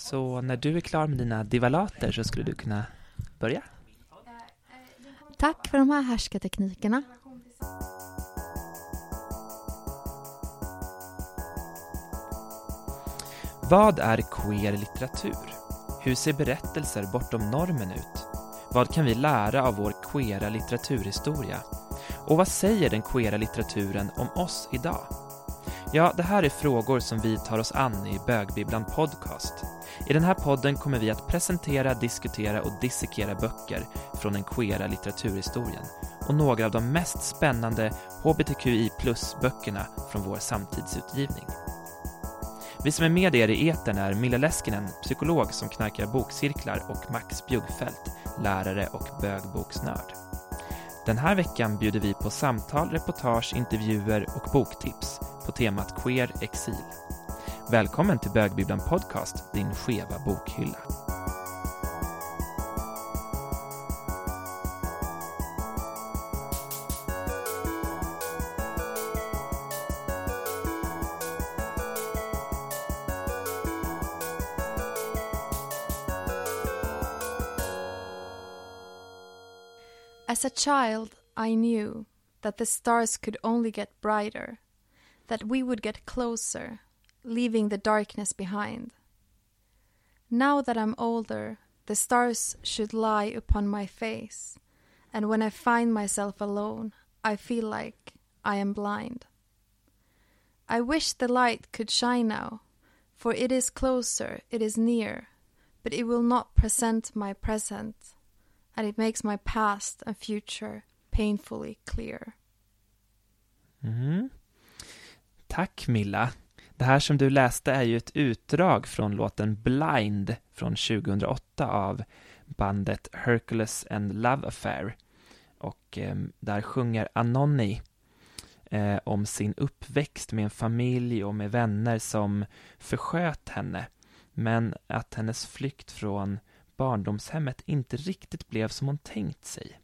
Så när du är klar med dina divalater så skulle du kunna börja. Tack för de här härskarteknikerna. Vad är queer litteratur? Hur ser berättelser bortom normen ut? Vad kan vi lära av vår queera litteraturhistoria? Och vad säger den queera litteraturen om oss idag? Ja, det här är frågor som vi tar oss an i Bögbibblan Podcast. I den här podden kommer vi att presentera, diskutera och dissekera böcker från den queera litteraturhistorien och några av de mest spännande hbtqi plus-böckerna från vår samtidsutgivning. Vi som är med er i etern är Milla Leskinen, psykolog som knarkar bokcirklar och Max Bjuggfeldt, lärare och bögboksnörd. Den här veckan bjuder vi på samtal, reportage, intervjuer och boktips på temat Queer Exil. Välkommen till Bögbibblan Podcast, din skeva bokhylla. As a child, I knew that the stars could only get brighter, that we would get closer, leaving the darkness behind. Now that I'm older, the stars should lie upon my face, and when I find myself alone, I feel like I am blind. I wish the light could shine now, for it is closer, it is near, but it will not present my present, and it makes my past and future painfully clear. Mm. Tack Milla. Det här som du läste är ju ett utdrag från låten Blind från 2008 av bandet Hercules and Love Affair. Och eh, där sjunger Anonni eh, om sin uppväxt med en familj och med vänner som försköt henne. Men att hennes flykt från barndomshemmet inte riktigt blev som hon tänkt sig.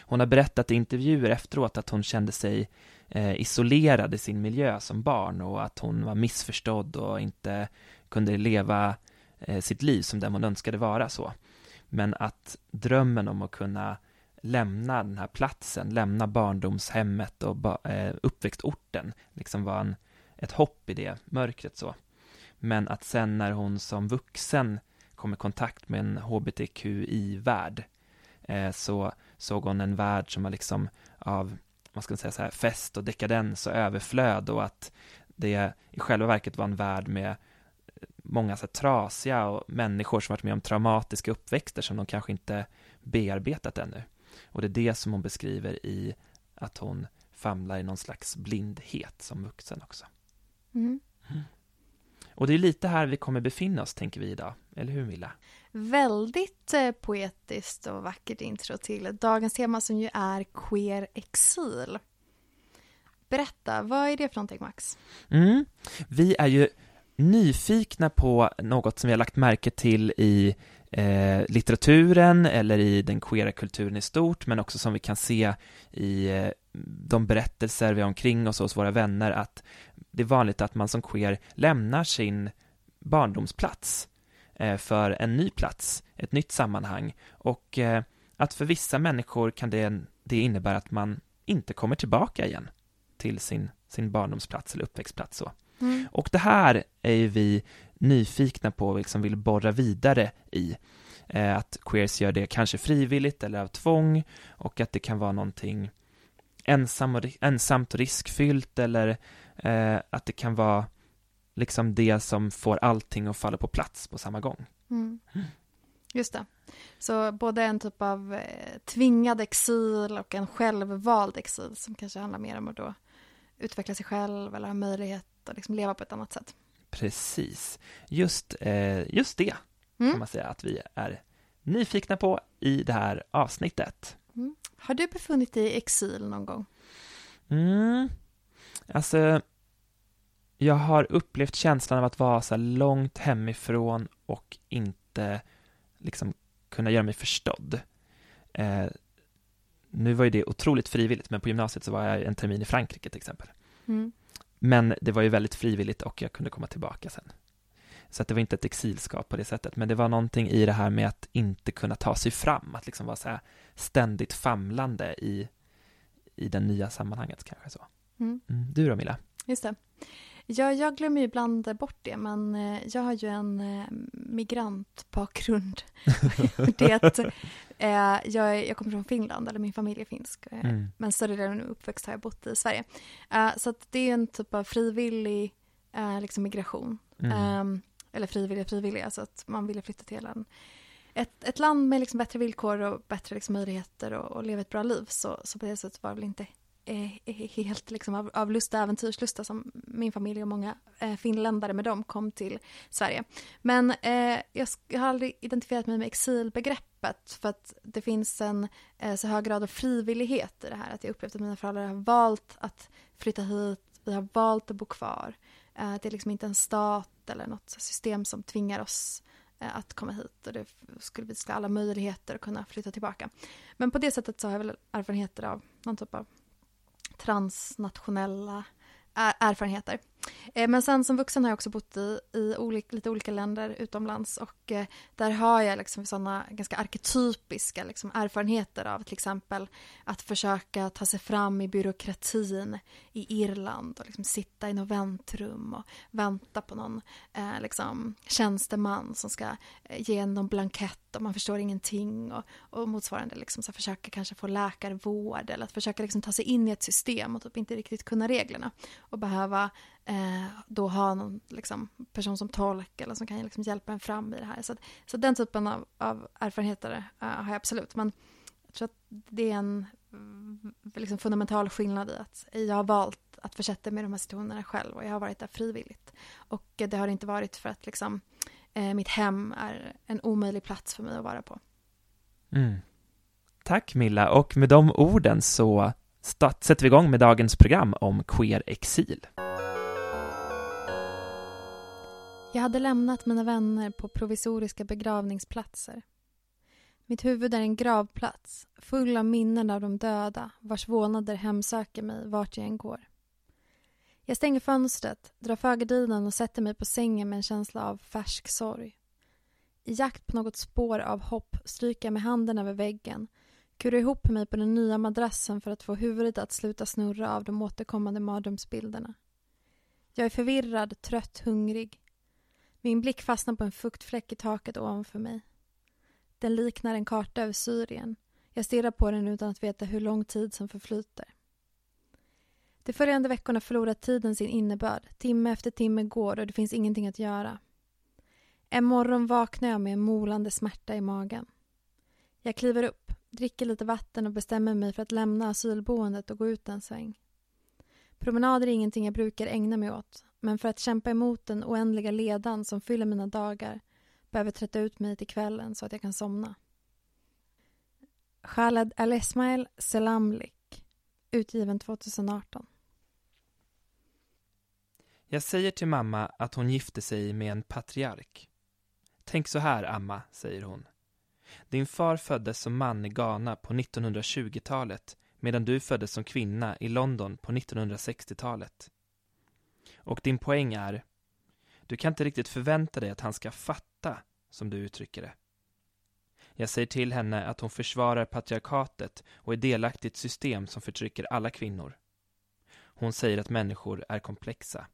Hon har berättat i intervjuer efteråt att hon kände sig Eh, isolerad i sin miljö som barn och att hon var missförstådd och inte kunde leva eh, sitt liv som den hon önskade vara så. Men att drömmen om att kunna lämna den här platsen, lämna barndomshemmet och ba, eh, uppväxtorten, liksom var en, ett hopp i det mörkret så. Men att sen när hon som vuxen kom i kontakt med en hbtqi-värld eh, så såg hon en värld som var liksom av, vad ska man säga så här, fest och dekadens och överflöd och att det i själva verket var en värld med många så här, trasiga och människor som varit med om traumatiska uppväxter som de kanske inte bearbetat ännu. Och det är det som hon beskriver i att hon famlar i någon slags blindhet som vuxen också. Mm. Och det är lite här vi kommer befinna oss, tänker vi idag. Eller hur, Milla? Väldigt eh, poetiskt och vackert intro till dagens tema som ju är queer exil. Berätta, vad är det för någonting, Max? Mm. Vi är ju nyfikna på något som vi har lagt märke till i eh, litteraturen eller i den queera kulturen i stort, men också som vi kan se i eh, de berättelser vi har omkring oss hos våra vänner, att det är vanligt att man som queer lämnar sin barndomsplats för en ny plats, ett nytt sammanhang och eh, att för vissa människor kan det, det innebära att man inte kommer tillbaka igen till sin, sin barndomsplats eller uppväxtplats. Så. Mm. Och det här är ju vi nyfikna på och liksom vill borra vidare i. Eh, att queers gör det kanske frivilligt eller av tvång och att det kan vara någonting ensam och, ensamt och riskfyllt eller eh, att det kan vara liksom det som får allting att falla på plats på samma gång. Mm. Just det. Så både en typ av eh, tvingad exil och en självvald exil som kanske handlar mer om att då utveckla sig själv eller ha möjlighet att liksom leva på ett annat sätt. Precis. Just, eh, just det Mm. kan man säga att vi är nyfikna på i det här avsnittet. Mm. Har du befunnit dig i exil någon gång? Mm. Alltså, jag har upplevt känslan av att vara så långt hemifrån och inte liksom kunna göra mig förstådd. Eh, nu var ju det otroligt frivilligt, men på gymnasiet så var jag en termin i Frankrike till exempel. Mm. Men det var ju väldigt frivilligt och jag kunde komma tillbaka sen. Så att det var inte ett exilskap på det sättet, men det var någonting i det här med att inte kunna ta sig fram, att liksom vara så här ständigt famlande i, i det nya sammanhanget kanske så. Mm. Mm. Du då Milla? Just det. Ja, jag glömmer ju ibland bort det, men eh, jag har ju en eh, migrantbakgrund. det eh, jag, jag kommer från Finland, eller min familj är finsk. Eh, Mm. Men större delen av uppväxt har jag bott i Sverige. Eh, så det är en typ av frivillig eh, liksom migration. Mm. Ehm, eller frivillig frivillig, alltså att man ville flytta till en, ett, ett land med liksom bättre villkor och bättre liksom möjligheter och, och leva ett bra liv. Så, så på det sättet var det väl inte helt liksom av, av och äventyrslusta som min familj och många eh, finländare med dem kom till Sverige. Men eh, jag, jag har aldrig identifierat mig med exilbegreppet för att det finns en eh, så hög grad av frivillighet i det här. Att jag upplevt att mina föräldrar har valt att flytta hit, vi har valt att bo kvar. Eh, det är liksom inte en stat eller något system som tvingar oss eh, att komma hit och det skulle, visa ha alla möjligheter att kunna flytta tillbaka. Men på det sättet så har jag väl erfarenheter av någon typ av transnationella erfarenheter. Eh, men sen som vuxen har jag också bott i, i olika, lite olika länder utomlands och eh, där har jag liksom sådana ganska arketypiska liksom erfarenheter av till exempel att försöka ta sig fram i byråkratin i Irland och liksom sitta i något väntrum och vänta på någon eh, liksom, tjänsteman som ska eh, ge någon blankett och man förstår ingenting och, och motsvarande liksom, så försöka kanske få läkarvård eller att försöka liksom, ta sig in i ett system och typ inte riktigt kunna reglerna och behöva eh, då ha någon liksom, person som tolk eller som kan liksom, hjälpa en fram i det här. Så, att, så den typen av, av erfarenheter eh, har jag absolut. Men jag tror att det är en liksom, fundamental skillnad i att jag har valt att försätta mig i de här situationerna själv och jag har varit där frivilligt. Och det har inte varit för att liksom, eh, mitt hem är en omöjlig plats för mig att vara på. Mm. Tack Milla, och med de orden så sätter vi igång med dagens program om queer exil. Jag hade lämnat mina vänner på provisoriska begravningsplatser. Mitt huvud är en gravplats, full av minnen av de döda vars vålnader hemsöker mig vart jag än går. Jag stänger fönstret, drar för gardinen och sätter mig på sängen med en känsla av färsk sorg. I jakt på något spår av hopp stryker jag med handen över väggen, kurar ihop mig på den nya madrassen för att få huvudet att sluta snurra av de återkommande mardrömsbilderna. Jag är förvirrad, trött, hungrig. Min blick fastnar på en fuktfläck i taket ovanför mig. Den liknar en karta över Syrien. Jag stirrar på den utan att veta hur lång tid som förflyter. De följande veckorna förlorar tiden sin innebörd. Timme efter timme går och det finns ingenting att göra. En morgon vaknar jag med en molande smärta i magen. Jag kliver upp, dricker lite vatten och bestämmer mig för att lämna asylboendet och gå ut en sväng. Promenader är ingenting jag brukar ägna mig åt men för att kämpa emot den oändliga ledan som fyller mina dagar behöver trötta ut mig till kvällen så att jag kan somna. Khaled Al-Esmail Selamlik utgiven 2018. Jag säger till mamma att hon gifte sig med en patriark. Tänk så här, Amma, säger hon. Din far föddes som man i Ghana på 1920-talet medan du föddes som kvinna i London på 1960-talet. Och din poäng är, du kan inte riktigt förvänta dig att han ska fatta, som du uttrycker det. Jag säger till henne att hon försvarar patriarkatet och är delaktig i ett system som förtrycker alla kvinnor. Hon säger att människor är komplexa.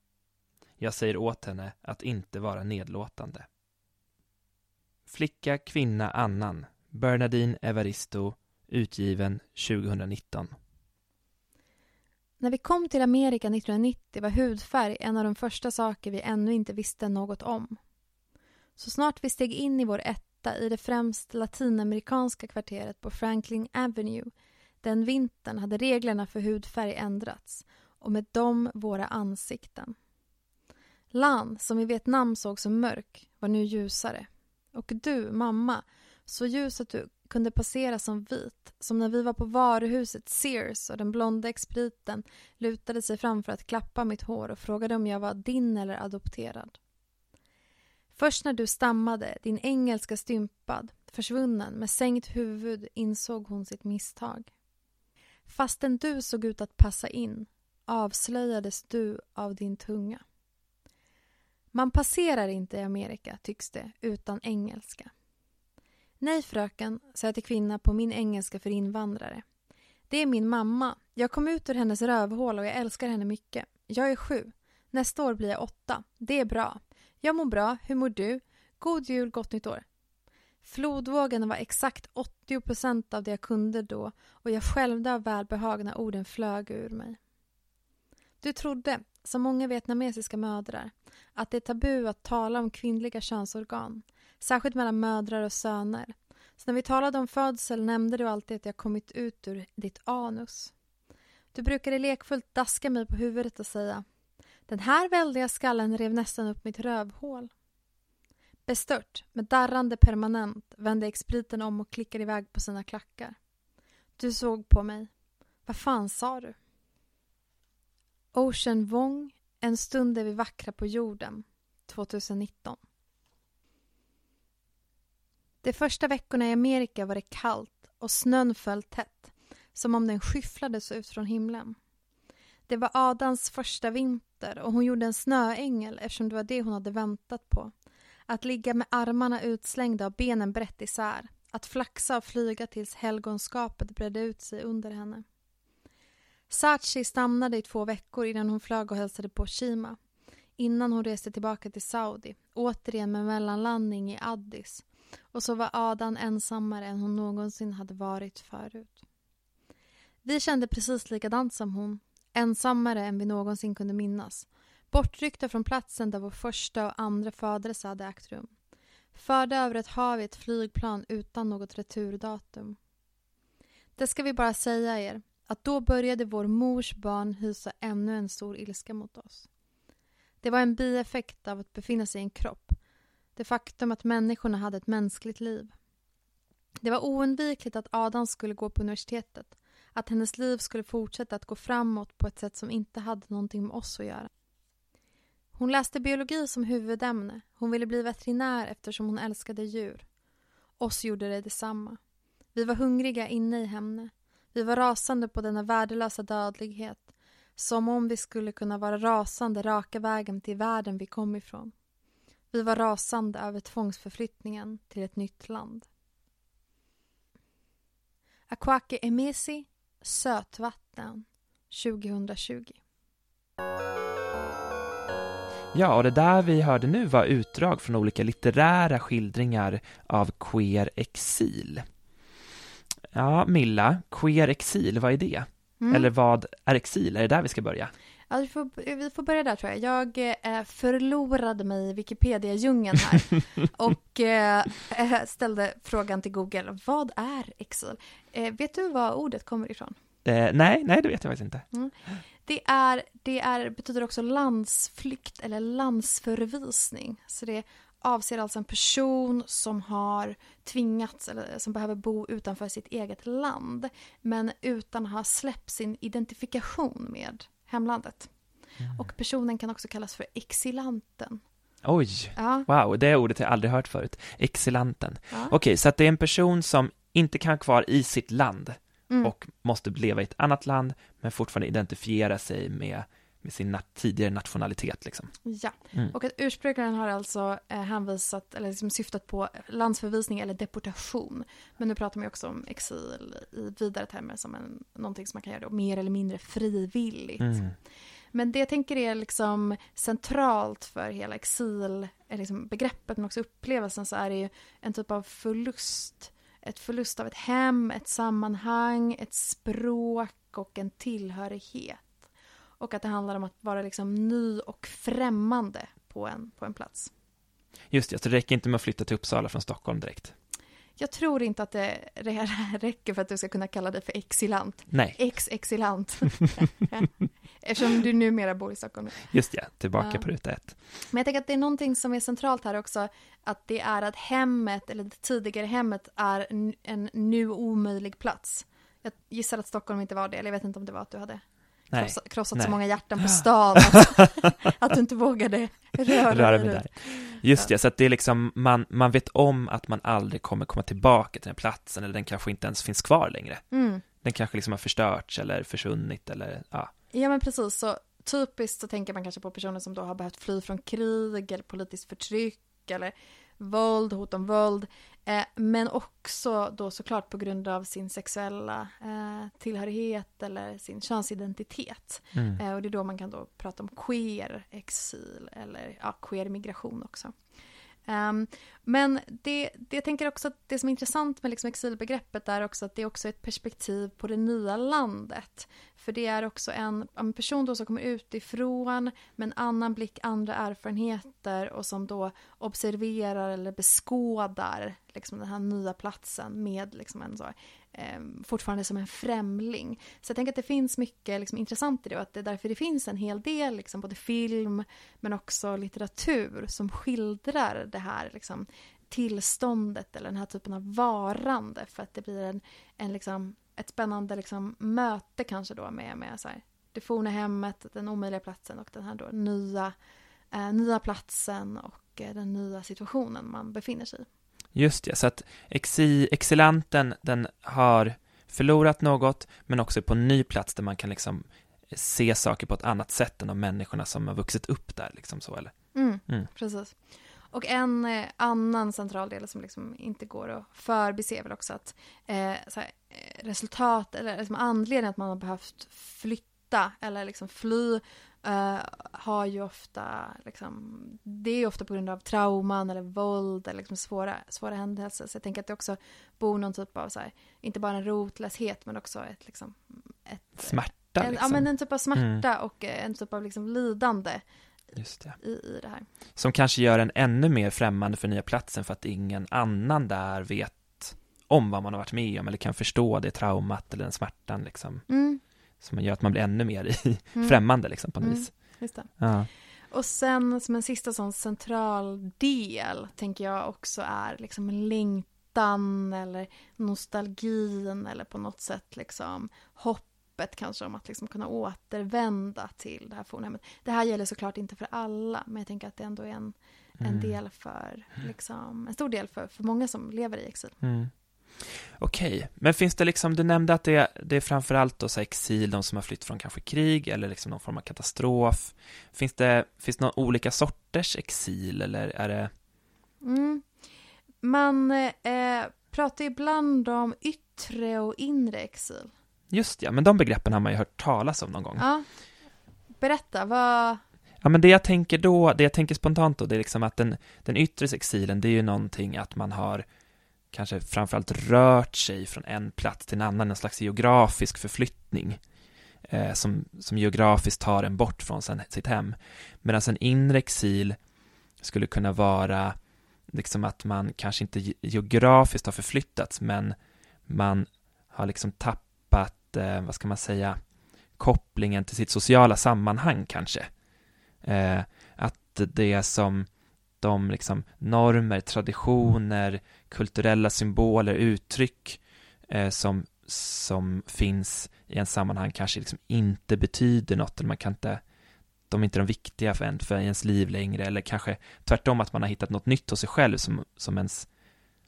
Jag säger åt henne att inte vara nedlåtande. Flicka, kvinna, annan. Bernadine Evaristo, utgiven 2019. När vi kom till Amerika 1990 var hudfärg en av de första saker vi ännu inte visste något om. Så snart vi steg in i vår etta i det främst latinamerikanska kvarteret på Franklin Avenue den vintern hade reglerna för hudfärg ändrats och med dem våra ansikten. Lan, som i Vietnam såg som mörk, var nu ljusare. Och du, mamma, så ljus att du kunde passera som vit, som när vi var på varuhuset Sears och den blonda expediten lutade sig fram för att klappa mitt hår och frågade om jag var din eller adopterad. Först när du stammade, din engelska stympad, försvunnen med sänkt huvud insåg hon sitt misstag. Fastän du såg ut att passa in avslöjades du av din tunga. Man passerar inte i Amerika, tycks det, utan engelska. Nej, fröken, sa jag till kvinna på min engelska för invandrare. Det är min mamma. Jag kom ut ur hennes rövhål och jag älskar henne mycket. Jag är sju. Nästa år blir jag åtta. Det är bra. Jag mår bra. Hur mår du? God jul, gott nytt år. Flodvågen var exakt 80 procent av det jag kunde då och jag skälvde av välbehag när orden flög ur mig. Du trodde, som många vietnamesiska mödrar, att det är tabu att tala om kvinnliga könsorgan, särskilt mellan mödrar och söner. Så när vi talade om födsel nämnde du alltid att jag kommit ut ur ditt anus. Du brukade lekfullt daska mig på huvudet och säga Den här väldiga skallen rev nästan upp mitt rövhål. Bestört, med darrande permanent, vände expriten om och klickade iväg på sina klackar. Du såg på mig. Vad fan sa du? Ocean Wong, En stund är vi vackra på jorden, 2019. De första veckorna i Amerika var det kallt och snön föll tätt, som om den skyfflades ut från himlen. Det var Adans första vinter och hon gjorde en snöängel eftersom det var det hon hade väntat på. Att ligga med armarna utslängda och benen brett isär. Att flaxa och flyga tills helgonskapet bredde ut sig under henne. Sachi stannade i två veckor innan hon flög och hälsade på Shima. Innan hon reste tillbaka till Saudi, återigen med mellanlandning i Addis. Och så var Adan ensammare än hon någonsin hade varit förut. Vi kände precis likadant som hon, ensammare än vi någonsin kunde minnas. Bortryckta från platsen där vår första och andra födelse hade ägt rum. Förda över ett hav i ett flygplan utan något returdatum. Det ska vi bara säga er, att då började vår mors barn hysa ännu en stor ilska mot oss. Det var en bieffekt av att befinna sig i en kropp. Det faktum att människorna hade ett mänskligt liv. Det var oundvikligt att Adam skulle gå på universitetet. Att hennes liv skulle fortsätta att gå framåt på ett sätt som inte hade någonting med oss att göra. Hon läste biologi som huvudämne. Hon ville bli veterinär eftersom hon älskade djur. Oss gjorde det detsamma. Vi var hungriga inne i henne. Vi var rasande på denna värdelösa dödlighet. Som om vi skulle kunna vara rasande raka vägen till världen vi kom ifrån. Vi var rasande över tvångsförflyttningen till ett nytt land. Aquake Emesi, Sötvatten, 2020. Ja, och det där vi hörde nu var utdrag från olika litterära skildringar av queer exil. Ja, Milla, queer exil, vad är det? Mm. Eller vad är exil? Är det där vi ska börja? Ja, vi, får, vi får börja där tror jag. Jag eh, förlorade mig i Wikipedia-djungeln här och eh, ställde frågan till Google. Vad är exil? Eh, vet du var ordet kommer ifrån? Eh, nej, nej, det vet jag faktiskt inte. Mm. Det, är, det är, betyder också landsflykt eller landsförvisning. Så det avser alltså en person som har tvingats eller som behöver bo utanför sitt eget land men utan att ha släppt sin identifikation med hemlandet. Mm. Och personen kan också kallas för exilanten. Oj, Ja, wow, det ordet har jag aldrig hört förut. Exilanten. ja. Okej, så att det är en person som inte kan vara kvar i sitt land Mm. och måste leva i ett annat land men fortfarande identifiera sig med, med sin nat- tidigare nationalitet liksom. ja. Mm. Och att ursprungaren har alltså eh, hänvisat, eller liksom syftat på landsförvisning eller deportation. Men nu pratar man ju också om exil i vidare termer som en, någonting som man kan göra då, mer eller mindre frivilligt. Mm. Men det jag tänker är liksom centralt för hela exil, eh, liksom begreppet men också upplevelsen så är det ju en typ av förlust. Ett förlust av ett hem, ett sammanhang, ett språk och en tillhörighet. Och att det handlar om att vara liksom ny och främmande på en, på en plats. Just det, så det räcker inte med att flytta till Uppsala från Stockholm direkt. Jag tror inte att det det räcker för att du ska kunna kalla dig för exilant. Nej, Ex-exilant. Eftersom du numera bor i Stockholm. just ja, tillbaka Ja. på ruta ett. Men jag tänker att det är någonting som är centralt här också. Att det är att hemmet, eller det tidigare hemmet, är en nu omöjlig plats. Jag gissar att Stockholm inte var det, eller jag vet inte om det var att du hade Nej, krossa, krossat nej. så många hjärtan på stan. Att, att du inte vågade röra, röra mig där. Just det, så att det är liksom, man, man vet om att man aldrig kommer komma tillbaka till den platsen, eller den kanske inte ens finns kvar längre. Mm. Den kanske liksom har förstörts eller försvunnit eller, ja. Ja men precis, så typiskt så tänker man kanske på personer som då har behövt fly från krig eller politiskt förtryck eller våld, hot om våld. Eh, men också då såklart på grund av sin sexuella eh, tillhörighet eller sin könsidentitet. Mm. Eh, och det är då man kan då prata om queer exil eller ja, queer migration också. Um, men det, det, jag tänker också att det som är intressant med liksom exilbegreppet är också att det är också ett perspektiv på det nya landet. För det är också en, en person då som kommer utifrån med en annan blick, andra erfarenheter och som då observerar eller beskådar liksom den här nya platsen med liksom en så, eh, fortfarande som en främling. Så jag tänker att det finns mycket liksom, intressant i det och att det är därför det finns en hel del, liksom, både film men också litteratur som skildrar det här liksom, tillståndet eller den här typen av varande för att det blir en, en liksom, ett spännande liksom, möte kanske då med, med så här, det forna hemmet, den omöjliga platsen och den här då nya, eh, nya platsen och eh, den nya situationen man befinner sig i. Just det, så att exi, exilanten den har förlorat något men också på en ny plats där man kan liksom se saker på ett annat sätt än de människorna som har vuxit upp där. Liksom så, eller? Mm, Mm. Precis. Och en eh, annan central del som liksom inte går att förbise är väl också att eh, här, eh, resultat eller liksom anledningen att man har behövt flytta eller liksom fly eh, har ju ofta liksom, det är ofta på grund av trauman eller våld eller liksom svåra, svåra händelser. Så jag tänker att det också bor någon typ av så här, inte bara en rotlöshet men också ett liksom ett, Smärta, en, liksom. ja, men en typ av smärta och eh, en typ av liksom lidande Just det. i, i det här. Som kanske gör en ännu mer främmande för nya platsen för att ingen annan där vet om vad man har varit med om eller kan förstå det traumat eller den smärtan liksom. Mm, Som gör att man blir ännu mer i, mm. främmande liksom på något Mm. vis. Just det. Ja. Och sen som en sista sån central del tänker jag också är liksom längtan eller nostalgin eller på något sätt liksom hoppet kanske om att liksom kunna återvända till det här fornhemmet. Det här gäller såklart inte för alla men jag tänker att det ändå är en, en Mm. del för, liksom, en stor del för, för många som lever i exil. Mm. Okej, men finns det liksom, du nämnde att det, det är framförallt då så exil, de som har flytt från kanske krig eller liksom någon form av katastrof. Finns det, finns det några olika sorters exil eller är det, Mm. Man eh, pratar ibland om yttre och inre exil. Just ja, men de begreppen har man ju hört talas om någon gång. Ja. Berätta, vad... Ja, men det jag tänker då, det jag tänker spontant då, det är liksom att den, den yttre exilen, det är ju någonting att man har kanske framförallt rört sig från en plats till en annan, en slags geografisk förflyttning eh, som, som geografiskt tar en bort från sen, sitt hem. Medan en inre exil skulle kunna vara liksom att man kanske inte ge- geografiskt har förflyttats, men man har liksom tappat, eh, vad ska man säga, kopplingen till sitt sociala sammanhang kanske. Eh, att det som de liksom normer, traditioner, kulturella symboler, uttryck eh, som, som finns i en sammanhang kanske liksom inte betyder något, eller man kan inte, de är inte de viktiga för, en, för ens liv längre, eller kanske tvärtom att man har hittat något nytt hos sig själv som, som ens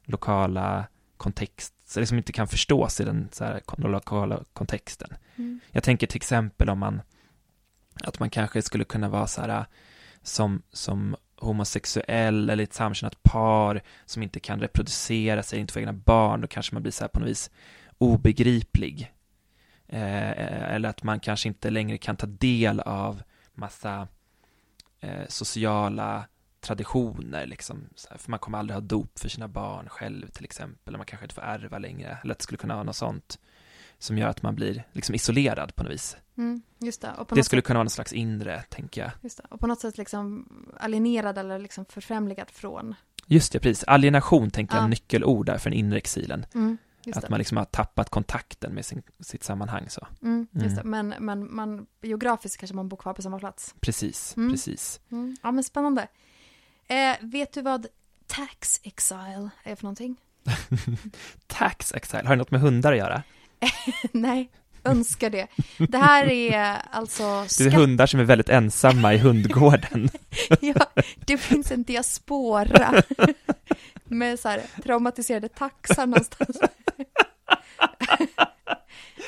lokala kontext, så liksom inte kan förstås i den så här, lokala kontexten. Mm. Jag tänker till exempel om man att man kanske skulle kunna vara så här som, som homosexuell eller ett samkönat par som inte kan reproducera sig, inte få egna barn, då kanske man blir så här på något vis obegriplig. Eh, eller att man kanske inte längre kan ta del av massa eh, sociala traditioner, liksom. Här, för man kommer aldrig ha dop för sina barn själv till exempel, eller man kanske inte får ärva längre, eller att det skulle kunna vara något sånt som gör att man blir liksom isolerad på något vis. Mm, just det. Och på, Det skulle sätt, kunna vara någon slags inre, tänker jag. just det. Och på något sätt liksom alienerad eller liksom förfrämligad från. Just det, precis. Alienation tänker jag Ja. är nyckelord där för den inre exilen. Mm, Att det. man liksom har tappat kontakten med sin, sitt sammanhang så. Mm, just Mm. det. Men, men man, geografiskt kanske man bor kvar på samma plats. Precis, Mm. precis. Mm. Ja, men spännande. Eh, vet du vad tax exile är för någonting? Tax exile, har det något med hundar att göra? Nej, önskar det. Det här är alltså... Det är hundar som är väldigt ensamma i hundgården. ja, det finns en diaspora med så här traumatiserade taxar någonstans.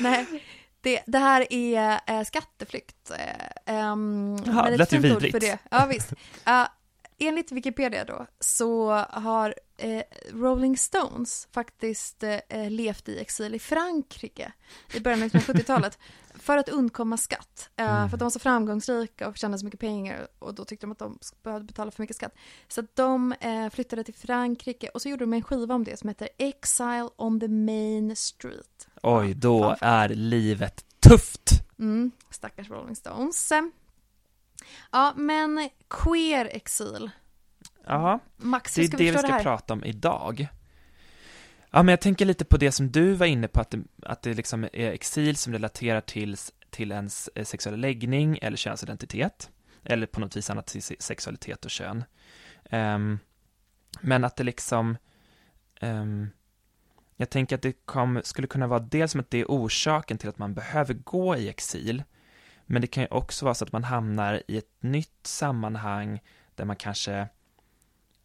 Nej, Det, det här är äh, skatteflykt. Äh, um, Jaha, det lät ju vidrigt. För det. Ja, visst. Uh, enligt Wikipedia då så har eh, Rolling Stones faktiskt eh, levt i exil i Frankrike i början av 1970-talet för att undkomma skatt. Eh, mm. För att de var så framgångsrika och tjänade så mycket pengar och då tyckte de att de behövde betala för mycket skatt. Så att de eh, flyttade till Frankrike och så gjorde de en skiva om det som heter Exile on the Main Street. Oj, då är livet tufft! Mm, stackars Rolling Stones. Ja, men queer exil. Ja, Max, det är det vi ska det prata om idag. Ja, men jag tänker lite på det som du var inne på, att det, att det liksom är exil som relaterar till, till ens eh, sexuella läggning eller könsidentitet, eller på något vis annat till sexualitet och kön. Um, men att det liksom, um, jag tänker att det kom, skulle kunna vara dels som att det är orsaken till att man behöver gå i exil, men det kan ju också vara så att man hamnar i ett nytt sammanhang där man kanske,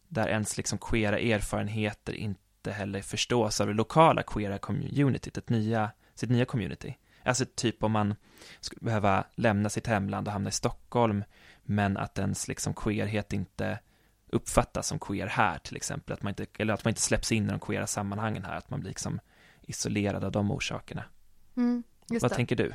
där ens liksom queera erfarenheter inte heller förstås av det lokala queera communityt, ett nya, sitt nya community. Alltså typ om man skulle behöva lämna sitt hemland och hamna i Stockholm, men att ens liksom queerhet inte uppfattas som queer här till exempel, att man inte, eller att man inte släpps in i de queera sammanhangen här, att man blir liksom isolerad av de orsakerna. Mm, Vad det. tänker du?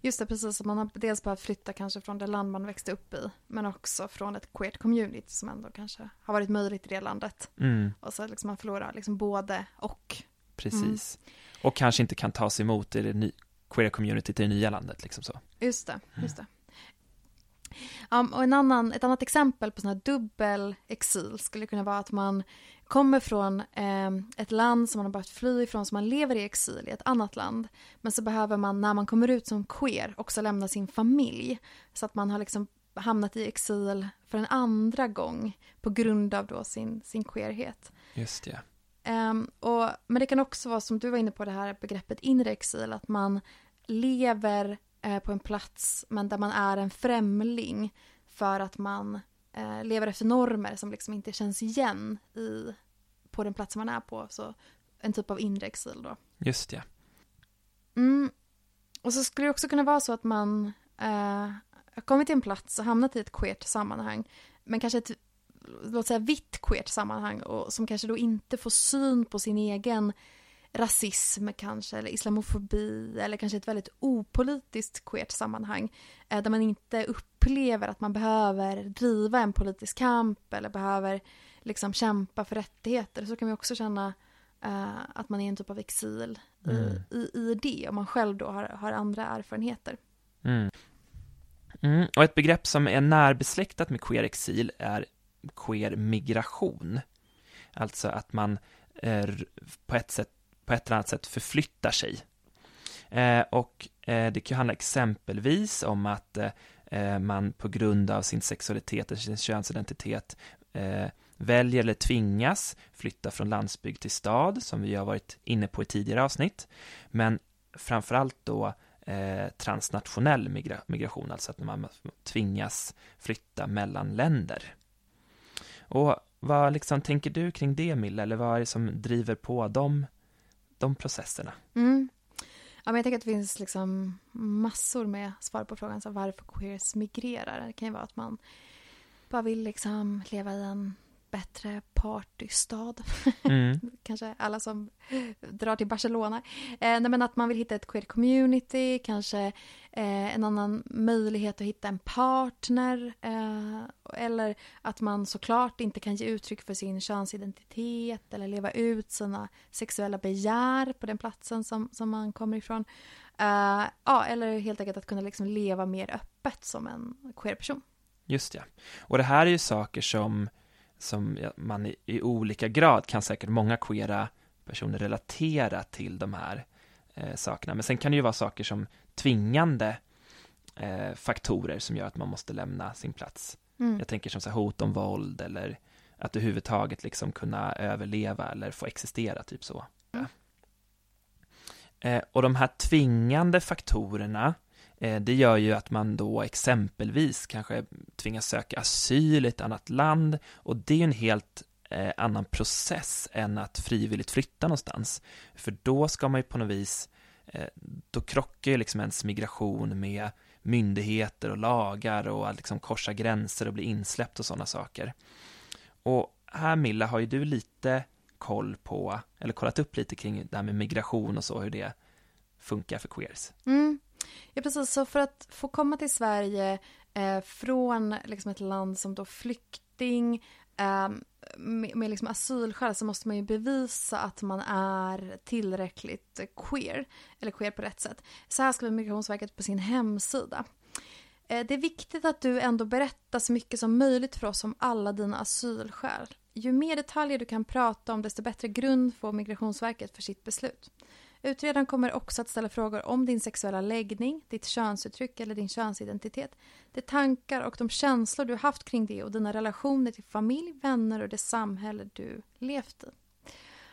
Just det, precis. Man har dels behövt flytta kanske från det land man växte upp i, men också från ett queert community som ändå kanske har varit möjligt i det landet. Mm. Och så liksom man förlorar liksom både och. Precis. Mm. Och kanske inte kan tas emot i det ny- queer communityt i det nya landet, liksom så. Just det, just det. Um, och en annan, ett annat exempel på sån här dubbel exil skulle kunna vara att man kommer från eh, ett land som man har behövt fly ifrån, som man lever i exil i ett annat land. Men så behöver man när man kommer ut som queer också lämna sin familj. Så att man har liksom hamnat i exil för en andra gång på grund av då sin, sin queerhet. Just det. Um, och, men det kan också vara som du var inne på det här begreppet inre exil, att man lever eh, på en plats men där man är en främling för att man eh, lever efter normer som liksom inte känns igen i, på den plats man är på. Så en typ av inre exil då. Just ja. Mm. Och så skulle det också kunna vara så att man eh, har kommit till en plats och hamnat i ett queert sammanhang, men kanske ett låt säga vitt queert sammanhang och som kanske då inte får syn på sin egen rasism kanske, eller islamofobi, eller kanske ett väldigt opolitiskt queert sammanhang, eh, där man inte upplever att man behöver driva en politisk kamp eller behöver liksom kämpa för rättigheter, så kan vi också känna eh, att man är en typ av exil mm. i, i, i, det, om man själv då har, har andra erfarenheter. Mm. Mm. Och ett begrepp som är närbesläktat med queer exil är queer migration. Alltså att man är på ett sätt på ett eller annat sätt förflyttar sig. Eh, och eh, det kan handla exempelvis om att eh, Eh, man på grund av sin sexualitet eller sin könsidentitet eh, väljer eller tvingas flytta från landsbygd till stad, som vi har varit inne på i tidigare avsnitt. Men framförallt då eh, transnationell migra migration, alltså att man tvingas flytta mellan länder. Och vad liksom tänker du kring det, Milla, eller vad är det som driver på de, de processerna. Mm. Men jag tänker att det finns liksom massor med svar på frågan så varför queers migrerar. Det kan ju vara att man bara vill liksom leva i en bättre partystad. Mm. kanske alla som drar till Barcelona. Eh, nej, men att man vill hitta ett queer community, kanske eh, en annan möjlighet att hitta en partner. Eh, eller att man såklart inte kan ge uttryck för sin könsidentitet eller leva ut sina sexuella begär på den platsen som, som man kommer ifrån. Eh, ja, eller helt enkelt att kunna liksom leva mer öppet som en queer person. Just ja. Och det här är ju saker som som man i, i, olika grad kan säkert många queera personer relatera till de här eh, sakerna. Men sen kan det ju vara saker som tvingande eh, faktorer som gör att man måste lämna sin plats. Mm. Jag tänker som så hot om våld eller att överhuvudtaget liksom kunna överleva eller få existera, typ så. Mm. Eh, och de här tvingande faktorerna Eh, det gör ju att man då exempelvis kanske tvingas söka asyl i ett annat land och det är ju en helt eh, annan process än att frivilligt flytta någonstans. För då ska man ju på något vis eh, då krockar ju liksom ens migration med myndigheter och lagar och att liksom korsa gränser och bli insläppt och sådana saker. Och här Milla har ju du lite koll på, eller kollat upp lite kring det här med migration och så, hur det funkar för queers. Mm. Ja, precis. Så för att få komma till Sverige eh, från liksom ett land som då flykting eh, med, med liksom asylskäl så måste man ju bevisa att man är tillräckligt queer, eller queer på rätt sätt. Så här skriver Migrationsverket på sin hemsida. Eh, det är viktigt att du ändå berättar så mycket som möjligt för oss om alla dina asylskäl. Ju mer detaljer du kan prata om desto bättre grund får Migrationsverket för sitt beslut. Utredaren kommer också att ställa frågor om din sexuella läggning, ditt könsuttryck eller din könsidentitet. De tankar och de känslor du haft kring det och dina relationer till familj, vänner och det samhälle du levt i.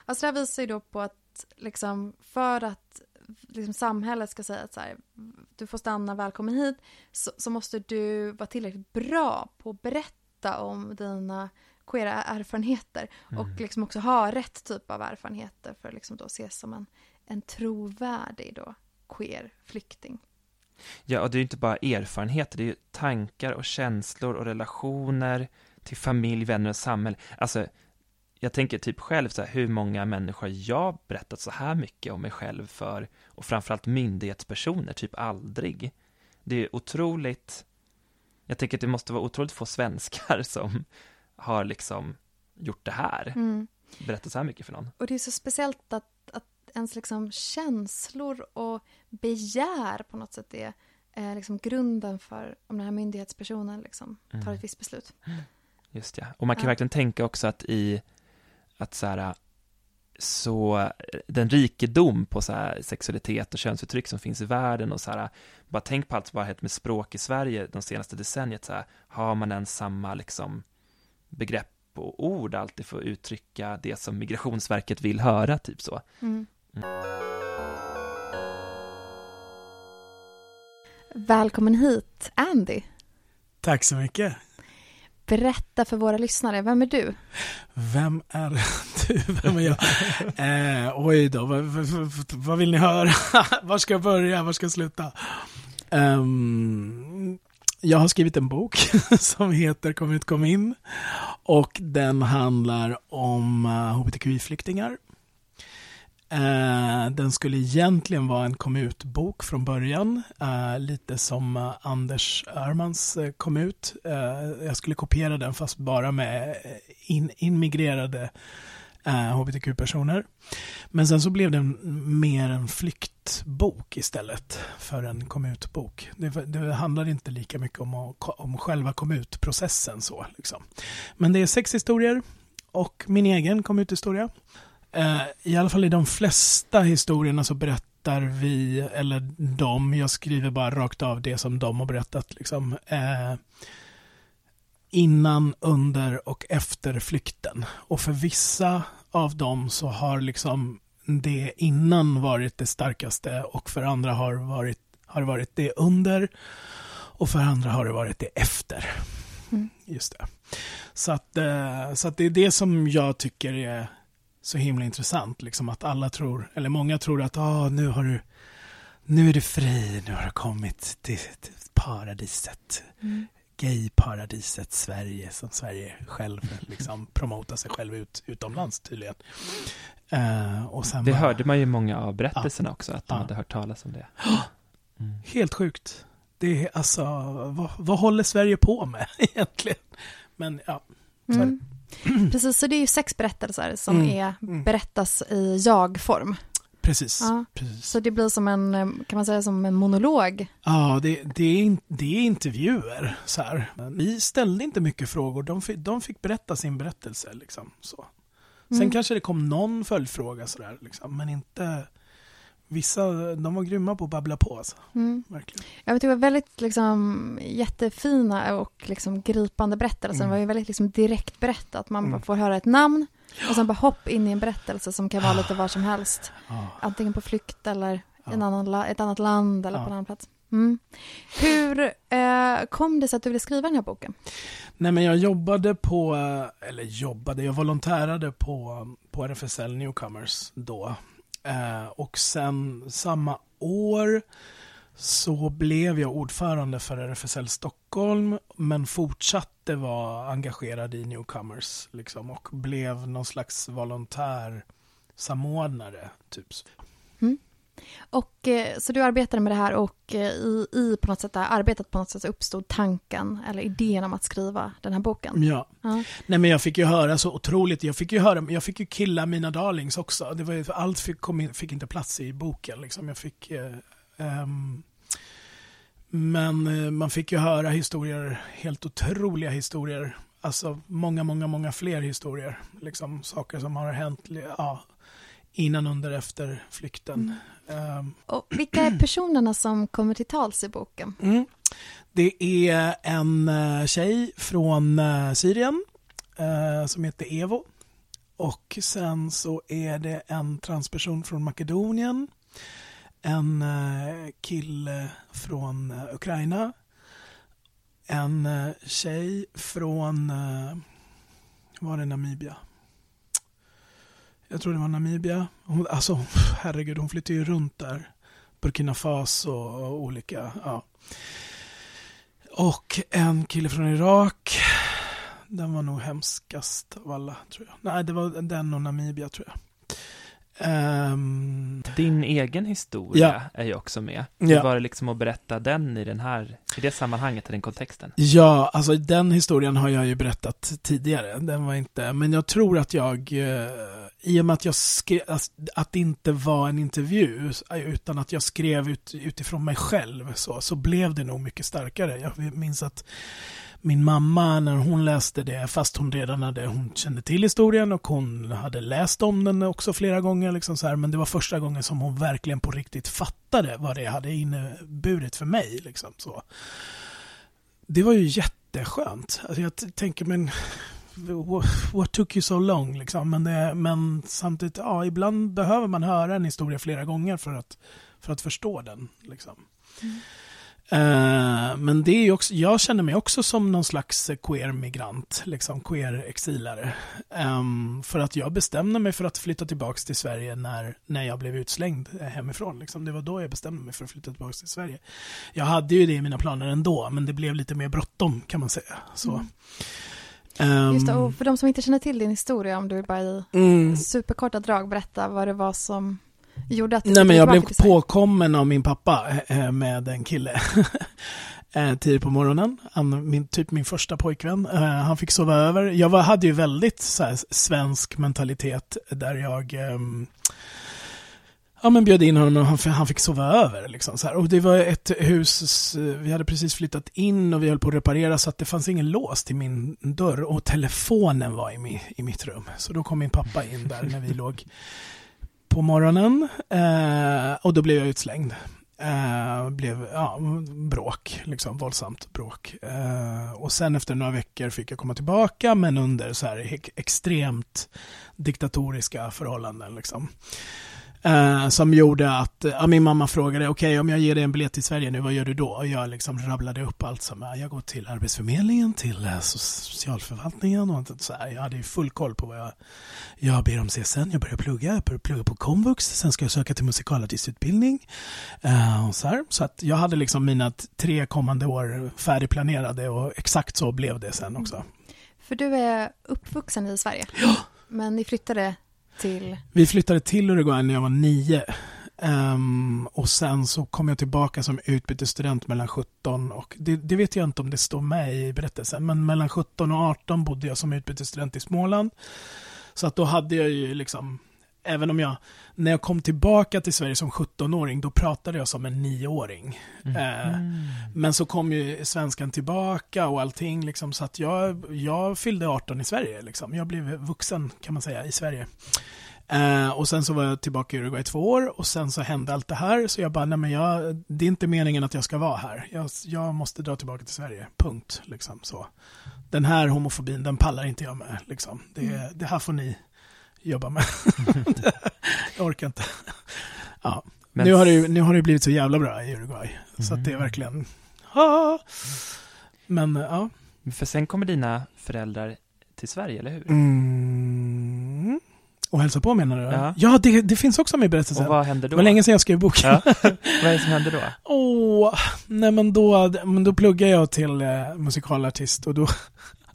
Alltså det här visar ju då på att liksom för att liksom samhället ska säga att så här, du får stanna, välkommen hit, så, så, måste du vara tillräckligt bra på att berätta om dina queera erfarenheter mm. och liksom också ha rätt typ av erfarenheter för att liksom då ses som en en trovärdig då queer flykting. Ja, och det är ju inte bara erfarenheter, det är ju tankar och känslor och relationer till familj, vänner och samhälle. Alltså, jag tänker typ själv så här, hur många människor jag berättat så här mycket om mig själv för, och framförallt myndighetspersoner, typ aldrig. Det är otroligt, jag tänker att det måste vara otroligt få svenskar som har liksom gjort det här, mm. berättat så här mycket för någon. Och det är så speciellt att ens liksom känslor och begär på något sätt är eh, liksom grunden för om den här myndighetspersonen liksom tar ett mm. visst beslut. Just ja, och man kan ja. verkligen tänka också att i att så här, så den rikedom på så här sexualitet och könsuttryck som finns i världen och så här, bara tänk på allt som har hänt med språk i Sverige de senaste decenniet, så här, har man ens samma liksom begrepp och ord alltid för att uttrycka det som Migrationsverket vill höra, typ så. Mm. Välkommen hit, Andy. Tack så mycket. Berätta för våra lyssnare, vem är du? Vem är du? Vem är jag? eh, oj då, vad, vad, vill ni höra? Var ska jag börja? Var ska jag sluta? Um, jag har skrivit en bok som heter Kom ut, kom in. Och den handlar om hbtqi-flyktingar Eh, den skulle egentligen vara en kom ut-bok från början, eh, lite som eh, Anders Öhrmans eh, kom ut. Eh, jag skulle kopiera den fast bara med eh, in, inmigrerade hbtq-personer. Men sen så blev den mer en flyktbok istället för en kom ut-bok. Det, det handlar inte lika mycket om, om själva kom ut-processen så. Liksom. Men det är sex historier och min egen kom ut-historia. Eh, I alla fall i de flesta historierna så berättar vi, eller de, jag skriver bara rakt av det som de har berättat, liksom, eh, innan, under och efter flykten. Och för vissa av dem så har liksom det innan varit det starkaste och för andra har varit, har varit det under och för andra har det varit det efter. Mm. Just det. Så att, eh, så att det är det som jag tycker är så himla intressant. Liksom att alla tror, eller många tror att ah, nu har du nu är du fri, nu har du kommit till, till paradiset. Mm. Gay-paradiset Sverige, som Sverige själv liksom promotar sig själv ut, utomlands tydligen. Uh, och sen det bara, hörde man ju många av berättelserna ja, också, att de ja. hade hört talas om det. Mm. Helt sjukt. Det är alltså, vad, vad håller Sverige på med egentligen? Men ja, så mm. Precis, så det är ju sex berättelser som mm. är, mm. berättas i jag-form. Precis, ja. precis, Så det blir som en, kan man säga som en monolog? Ja, det, det, är, det är intervjuer. Så här. Vi ställde inte mycket frågor, de fick, de fick berätta sin berättelse. Liksom, så. Sen mm. kanske det kom någon följdfråga sådär, liksom, men inte Vissa, de var grymma på att babbla på. Alltså. Mm. Verkligen. Jag vet, det var väldigt liksom, jättefina och liksom, gripande berättelser. Mm. Det var ju väldigt liksom, direkt berättat. Man mm. får höra ett namn och sen bara hopp in i en berättelse som kan vara lite var som helst. Ah. Antingen på flykt eller ah. en annan, ett annat land eller ah. på en annan plats. Mm. Hur eh, kom det sig att du ville skriva den här boken? Nej, men jag jobbade på, eller jobbade, jag volontärade på, på RFSL Newcomers då Eh, och sen samma år så blev jag ordförande för RFSL Stockholm men fortsatte vara engagerad i Newcomers liksom, och blev någon slags volontär samordnare. Typ. Mm. Och, eh, så du arbetade med det här och eh, i, i på något sätt arbetet på något sätt uppstod tanken eller idén om att skriva den här boken. Ja. Ja. Nej men jag fick ju höra så otroligt, jag fick ju höra, jag fick ju killa mina darlings också. Det var ju, allt fick, in, fick inte plats i boken liksom. Jag fick eh, ehm, men eh, man fick ju höra historier, helt otroliga historier. Alltså många, många, många fler historier. Liksom saker som har hänt ja, innan, under, efter flykten. Ehm, Och vilka är personerna som kommer till tals i boken? Mm. Det är en eh, tjej från eh, Syrien eh, som heter Evo. Och sen så är det en transperson från Makedonien. En kille från Ukraina. En tjej från, var det Namibia? Jag tror det var Namibia. Hon, alltså herregud, hon flyttar ju runt där. Burkina Faso och olika, ja. Och en kille från Irak. Den var nog hemskast av alla, tror jag. Nej, det var den och Namibia, tror jag. Ehm, Din egen historia Ja. är ju också med. Hur Ja. var det liksom att berätta den i den här, i det sammanhanget, i den kontexten? Ja, alltså den historien har jag ju berättat tidigare. Den var inte, men jag tror att jag, eh, i och med att jag skrev, alltså, att det inte var en intervju, utan att jag skrev ut, utifrån mig själv, så, så blev det nog mycket starkare. Jag minns att min mamma, när hon läste det, fast hon redan hade, hon kände till historien och hon hade läst om den också flera gånger, liksom så här, men det var första gången som hon verkligen på riktigt fattade vad det hade inneburit för mig. Liksom, så. Det var ju jätteskönt. Alltså jag tänker, men what, took you so long? Liksom? Men, det, men samtidigt, ja, ibland behöver man höra en historia flera gånger för att, för att förstå den. Liksom. Eh, men det är också, jag känner mig också som någon slags queer-migrant, liksom queer-exilare. Ehm, för att jag bestämde mig för att flytta tillbaka till Sverige när, när jag blev utslängd eh, hemifrån. Liksom. Det var då jag bestämde mig för att flytta tillbaka till Sverige. Jag hade ju det i mina planer ändå, men det blev lite mer bråttom kan man säga. Så. Mm. Ehm, Just det, och för de som inte känner till din historia, om du bara i mm. superkorta drag berätta vad det var som gjorde att du Nej men jag blev påkommen av min pappa eh, med en kille. Eh, Tidigt på morgonen, han, min, typ min första pojkvän. Eh, Han fick sova över. Jag var, hade ju väldigt så här, svensk mentalitet där jag ehm, Ja men bjöd in honom och han, han fick sova över. Liksom, så här. Och det var ett hus, vi hade precis flyttat in och vi höll på att reparera så att det fanns ingen lås till min dörr och telefonen var i, mi, i mitt rum. Så då kom min pappa in där när vi låg på morgonen eh, och då blev jag utslängd. Eh, blev ja, bråk, liksom våldsamt bråk. Eh, och sen efter några veckor fick jag komma tillbaka men under så här extremt diktatoriska förhållanden. Liksom. Eh, som gjorde att ja, min mamma frågade, okej om jag ger dig en biljett till Sverige nu, vad gör du då? Och jag liksom rabblade upp allt som, ja, jag går till Arbetsförmedlingen, till eh, socialförvaltningen och så här. Jag hade ju full koll på vad jag, jag ber om CSN, jag börjar plugga, jag börjar plugga på komvux, sen ska jag söka till musikalartistutbildning. Eh, och så, här. så att jag hade liksom mina tre kommande år färdigplanerade och exakt så blev det sen också. För du är uppvuxen i Sverige. Men ni flyttade till... Vi flyttade till Uruguay när jag var nio. Ehm, och sen så kom jag tillbaka som utbytesstudent mellan 17 och, det, det vet jag inte om det står med i berättelsen, men mellan 17 och 18 bodde jag som utbytesstudent i Småland. Så att då hade jag ju liksom, även om jag, när jag kom tillbaka till Sverige som 17-åring, då pratade jag som en nioåring. Eh, Mm. men så kom ju svenskan tillbaka och allting liksom, så att jag, jag fyllde 18 i Sverige liksom. Jag blev vuxen kan man säga i Sverige. Eh, och sen så var jag tillbaka i Uruguay två år och sen så hände allt det här så jag bara, nej men jag, det är inte meningen att jag ska vara här. Jag, jag måste dra tillbaka till Sverige, punkt. Liksom, så. Den här homofobin, den pallar inte jag med. Liksom. Det, det här får ni jobba med. jag orkar inte. Ja. Men Nu, har det, nu har det blivit så jävla bra i Uruguay. Så att det är Mm. verkligen... Ah! Men ja. För sen kommer dina föräldrar till Sverige, eller hur? Mm. Och hälsa på menar du? Ja. Ja, det, det finns också med i berättelsen. Och vad händer Det då? var länge sedan jag skrev boken. Ja. vad är det som händer då? Åh, nej men då, men då pluggar jag till eh, musikalartist och då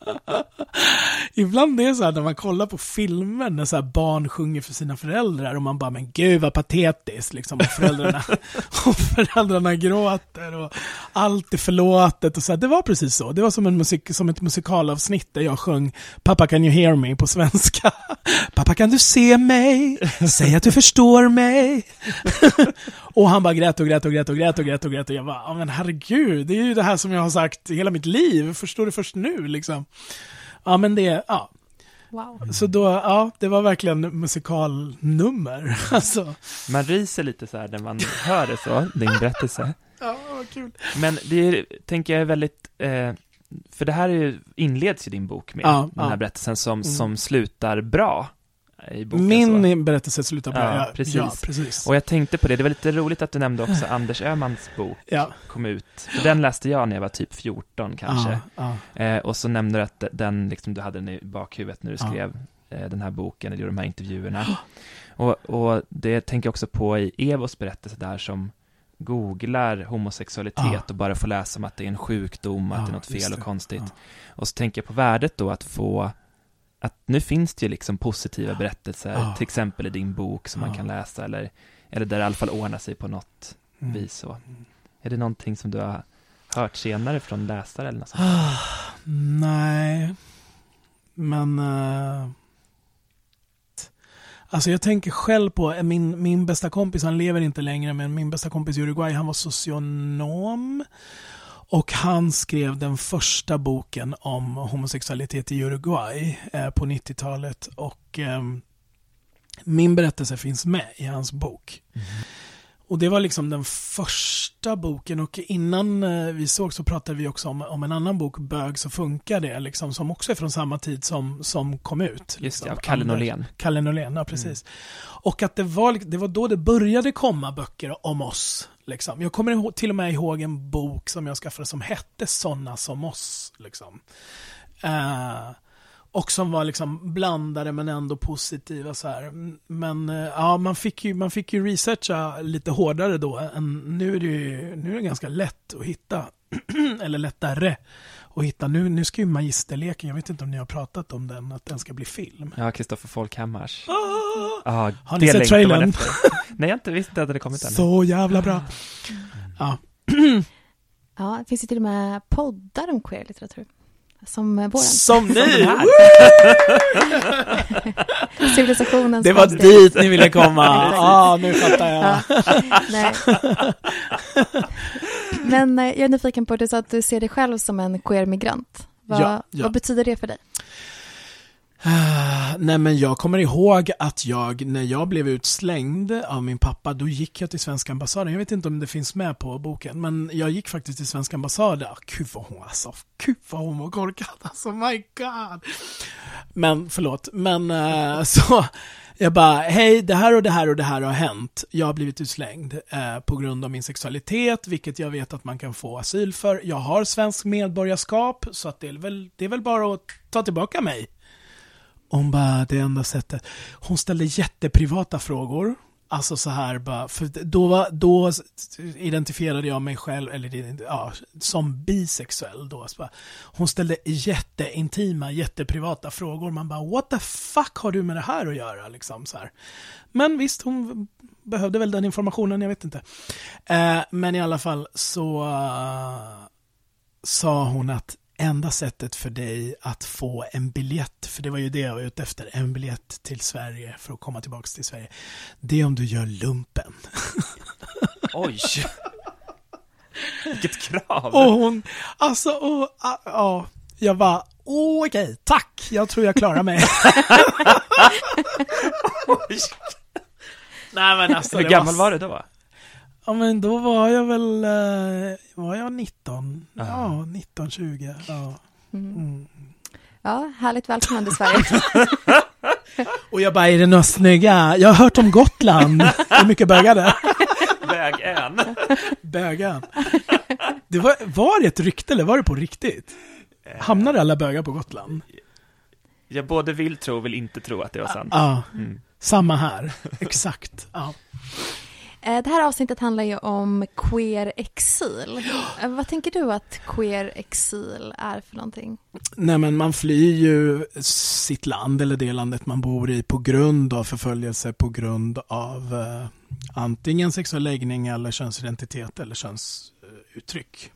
Ibland är det så här när man kollar på filmer när så barn sjunger för sina föräldrar och man bara men gud vad patetiskt liksom och föräldrarna, och föräldrarna gråter och allt är förlåtet och så här. Det var precis så. Det var som, en musik, som ett musikalavsnitt där jag sjöng Pappa can you hear me på svenska. Pappa kan du se mig? Säg att du förstår mig. Och han bara grät och grät och grät och grät och grät och grät och jag bara, "Ja, men herregud, det är ju det här som jag har sagt hela mitt liv, förstår du först nu liksom? Ja men det, ja. Wow. Så då, ja, det var verkligen musikalnummer. Alltså. Man ryser lite så här när man hör det så, din berättelse. Ja, vad kul. Men det är, tänker jag är väldigt, eh, för det här är ju, inleds ju din bok med, Ja, den här ja. berättelsen som, Mm. som slutar bra i boken. så. Min berättelse slutar bra. Ja, Ja, precis. Ja, precis. Och jag tänkte på det, det var lite roligt att du nämnde också Anders Öhmans bok ja, kom ut. För den läste jag när jag var typ 14 kanske. Ja. Eh, och så nämnde du att den, liksom, du hade den i bakhuvudet när du skrev eh, den här boken, eller gjorde de här intervjuerna. Och, och det tänker jag också på i Evos berättelse där som googlar homosexualitet Ja. och bara får läsa om att det är en sjukdom, att Ja, det är något fel och konstigt. Ja. Och så tänker jag på värdet då att få att nu finns det ju liksom positiva berättelser, Ja. till exempel i din bok som man Ja. kan läsa eller, eller där det i alla fall ordnar sig på något Mm. vis så. Är det någonting som du har hört senare från läsare eller något sånt? Ah, nej, men... eh, alltså jag tänker själv på, eh, min, min bästa kompis, han lever inte längre, men min bästa kompis i Uruguay, han var socionom. Och han skrev den första boken om homosexualitet i Uruguay eh, på 90-talet. Och eh, min berättelse finns med i hans bok. Mm-hmm. Och det var liksom den första boken och innan eh, vi såg så pratade vi också om, om en annan bok, Bög så funkar det, liksom, som också är från samma tid som, som kom ut. Just liksom. det, av Kalle Norlén. Kalle Norlén, ja precis. Och att det var, det var då det började komma böcker om oss. Liksom. Jag kommer ihåg, till och med ihåg en bok som jag skaffade som hette Såna som oss. Liksom. Eh, och som var liksom blandade men ändå positiva så här. Men eh, ja, man fick, ju, man fick ju researcha lite hårdare då. Än, nu, är det ju, nu är det ganska lätt att hitta. Eller lättare att hitta. Nu, nu ska ju Magisterleken, jag vet inte om ni har pratat om den, att den ska bli film. Ja, Kristoffer Folkhammars. Ah! Ja, Har ni det sett trailern? Nej, jag inte visste inte att det hade kommit än. Så jävla bra. Ja, Ja, det finns ju till och med poddar om queer-litteratur. Som eh, våran. som ni! Civilisationens Det var framsteg. dit ni ville komma. Ja, ah, nu fattar jag. Ja. Nej. Men eh, jag är nyfiken på, du sa att du ser dig själv som en queer-migrant. Vad, Ja, ja. vad betyder det för dig? Nej men jag kommer ihåg att jag, när jag blev utslängd av min pappa, då gick jag till svenska ambassaden. Jag vet inte om det finns med på boken, men jag gick faktiskt till svenska ambassaden. Gud vad hon alltså, gud vad hon var korkad alltså, my god. Men förlåt, men eh, så jag bara, hej det här och det här och det här har hänt. Jag har blivit utslängd eh, på grund av min sexualitet, vilket jag vet att man kan få asyl för. Jag har svensk medborgarskap, så att det, är väl, det är väl bara att ta tillbaka mig. Hon bara, det enda sättet. Hon ställde jätteprivata frågor. Alltså så här bara, för då, var, då identifierade jag mig själv, eller ja, som bisexuell då. Så bara, hon ställde jätteintima, jätteprivata frågor. Man bara, what the fuck har du med det här att göra? Liksom, så här. Men visst, hon behövde väl den informationen, jag vet inte. Eh, men i alla fall så uh, sa hon att enda sättet för dig att få en biljett, för det var ju det jag var ute efter, en biljett till Sverige för att komma tillbaka till Sverige, det är om du gör lumpen. Oj! Vilket krav! Och hon, alltså, och, ja, jag bara, okej, tack, jag tror jag klarar mig. Oj. Nej men alltså, Hur gammal var du då? Ja men då var jag väl, eh, var jag 19? Ah. Ja, 19, 20. Ja. Mm. Mm. Ja, härligt välkomnande i Sverige. Och jag bara, är det några snygga? Jag har hört om Gotland. Hur mycket bögar det? Väg en. Bögar. Det var, var det ett rykte eller var det på riktigt? Hamnade alla bögar på Gotland? Jag både vill tro och vill inte tro att det var sant. Ja, Mm. samma här. Exakt. Ja. Eh, Det här avsnittet handlar ju om queer exil. Eh, Vad tänker du att queer exil är för någonting? Nej men man flyr ju sitt land eller det landet man bor i på grund av förföljelse på grund av eh, antingen sexuell läggning eller könsidentitet eller könsuttryck.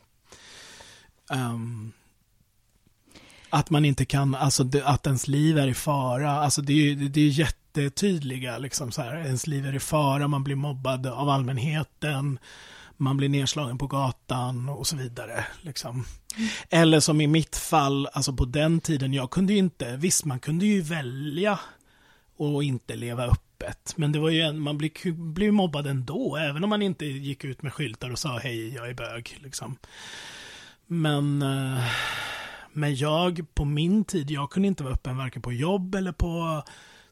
Ehm, att man inte kan, alltså att ens liv är i fara, alltså det är ju det är jättetydliga liksom så här, ens liv är i fara, man blir mobbad av allmänheten, man blir nedslagen på gatan och så vidare. Liksom. Eller som i mitt fall, alltså på den tiden, jag kunde ju inte, visst man kunde ju välja och inte leva öppet. Men det var ju en, man blev, blev mobbad ändå, även om man inte gick ut med skyltar och sa hej, jag är bög. Liksom. Men, eh, men jag, på min tid, jag kunde inte vara öppen varken på jobb eller på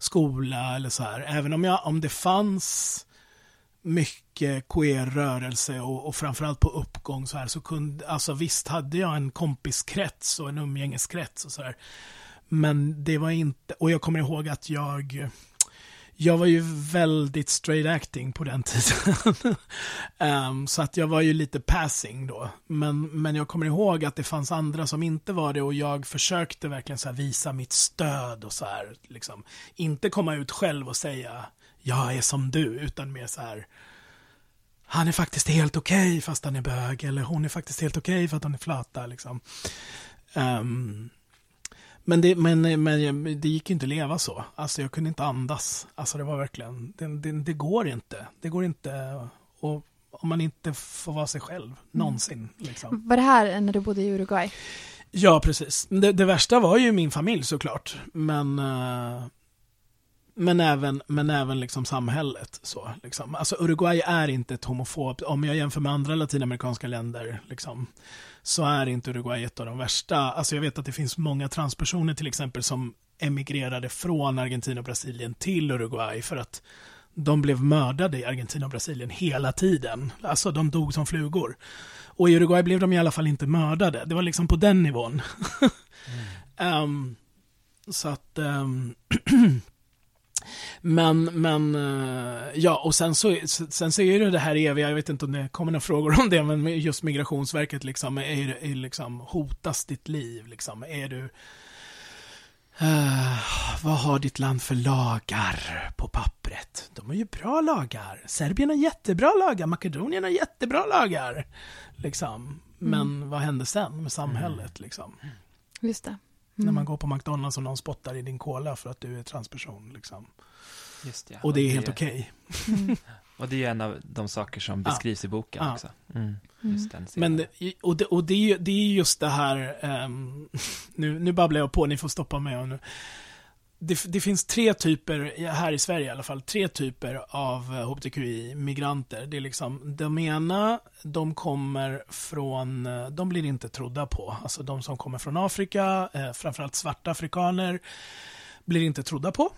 skola eller så här. Även om, jag, om det fanns mycket queer-rörelse och, och framförallt på uppgång så här så kunde, alltså visst hade jag en kompiskrets och en umgängeskrets och så här. Men det var inte, och jag kommer ihåg att jag, jag var ju väldigt straight acting på den tiden. um, så att jag var ju lite passing då. Men, men jag kommer ihåg att det fanns andra som inte var det och jag försökte verkligen så här visa mitt stöd och så här. Liksom. Inte komma ut själv och säga jag är som du, utan mer så här han är faktiskt helt okej fast han är bög eller hon är faktiskt helt okej för att hon är flata liksom. Um, men, det, men, men det gick inte att leva så. Alltså jag kunde inte andas. Alltså det var verkligen, det, det, det går inte. Det går inte och om man inte får vara sig själv någonsin. Liksom. Var det här när du bodde i Uruguay? Ja, precis. Det, det värsta var ju min familj såklart. Men, eh, men även, men även liksom samhället. Så, liksom. Alltså Uruguay är inte ett homofobt, om jag jämför med andra latinamerikanska länder, liksom, så är inte Uruguay ett av de värsta. Alltså jag vet att det finns många transpersoner till exempel som emigrerade från Argentina och Brasilien till Uruguay för att de blev mördade i Argentina och Brasilien hela tiden. Alltså de dog som flugor. Och i Uruguay blev de i alla fall inte mördade. Det var liksom på den nivån. Ehm, så att... ehm, men, men, eh, ja, och sen så, sen så är det det här eviga, jag vet inte om det kommer några frågor om det, men just Migrationsverket liksom, är, är liksom, hotas ditt liv liksom? Är du, eh, vad har ditt land för lagar på pappret? De har ju bra lagar. Serbien har jättebra lagar, Makedonien har jättebra lagar. Liksom. Men vad händer sen med samhället liksom? Just det. När man går på McDonalds och någon spottar i din cola för att du är transperson. Liksom. Just ja. Och det är helt okej. Och det är ju en av de saker som beskrivs i boken Ja. också. Mm. Mm. Just den Men, det- och, det, och det, är ju- det är just det här, ehm, nu, nu babblar jag på, ni får stoppa mig. Och nu. Det, det finns tre typer, här i Sverige i alla fall, tre typer av eh, hbtqi-migranter. Det är liksom, de ena, de kommer från, eh, de blir inte trodda på. Alltså de som kommer från Afrika, eh, framförallt svarta afrikaner, blir inte trodda på.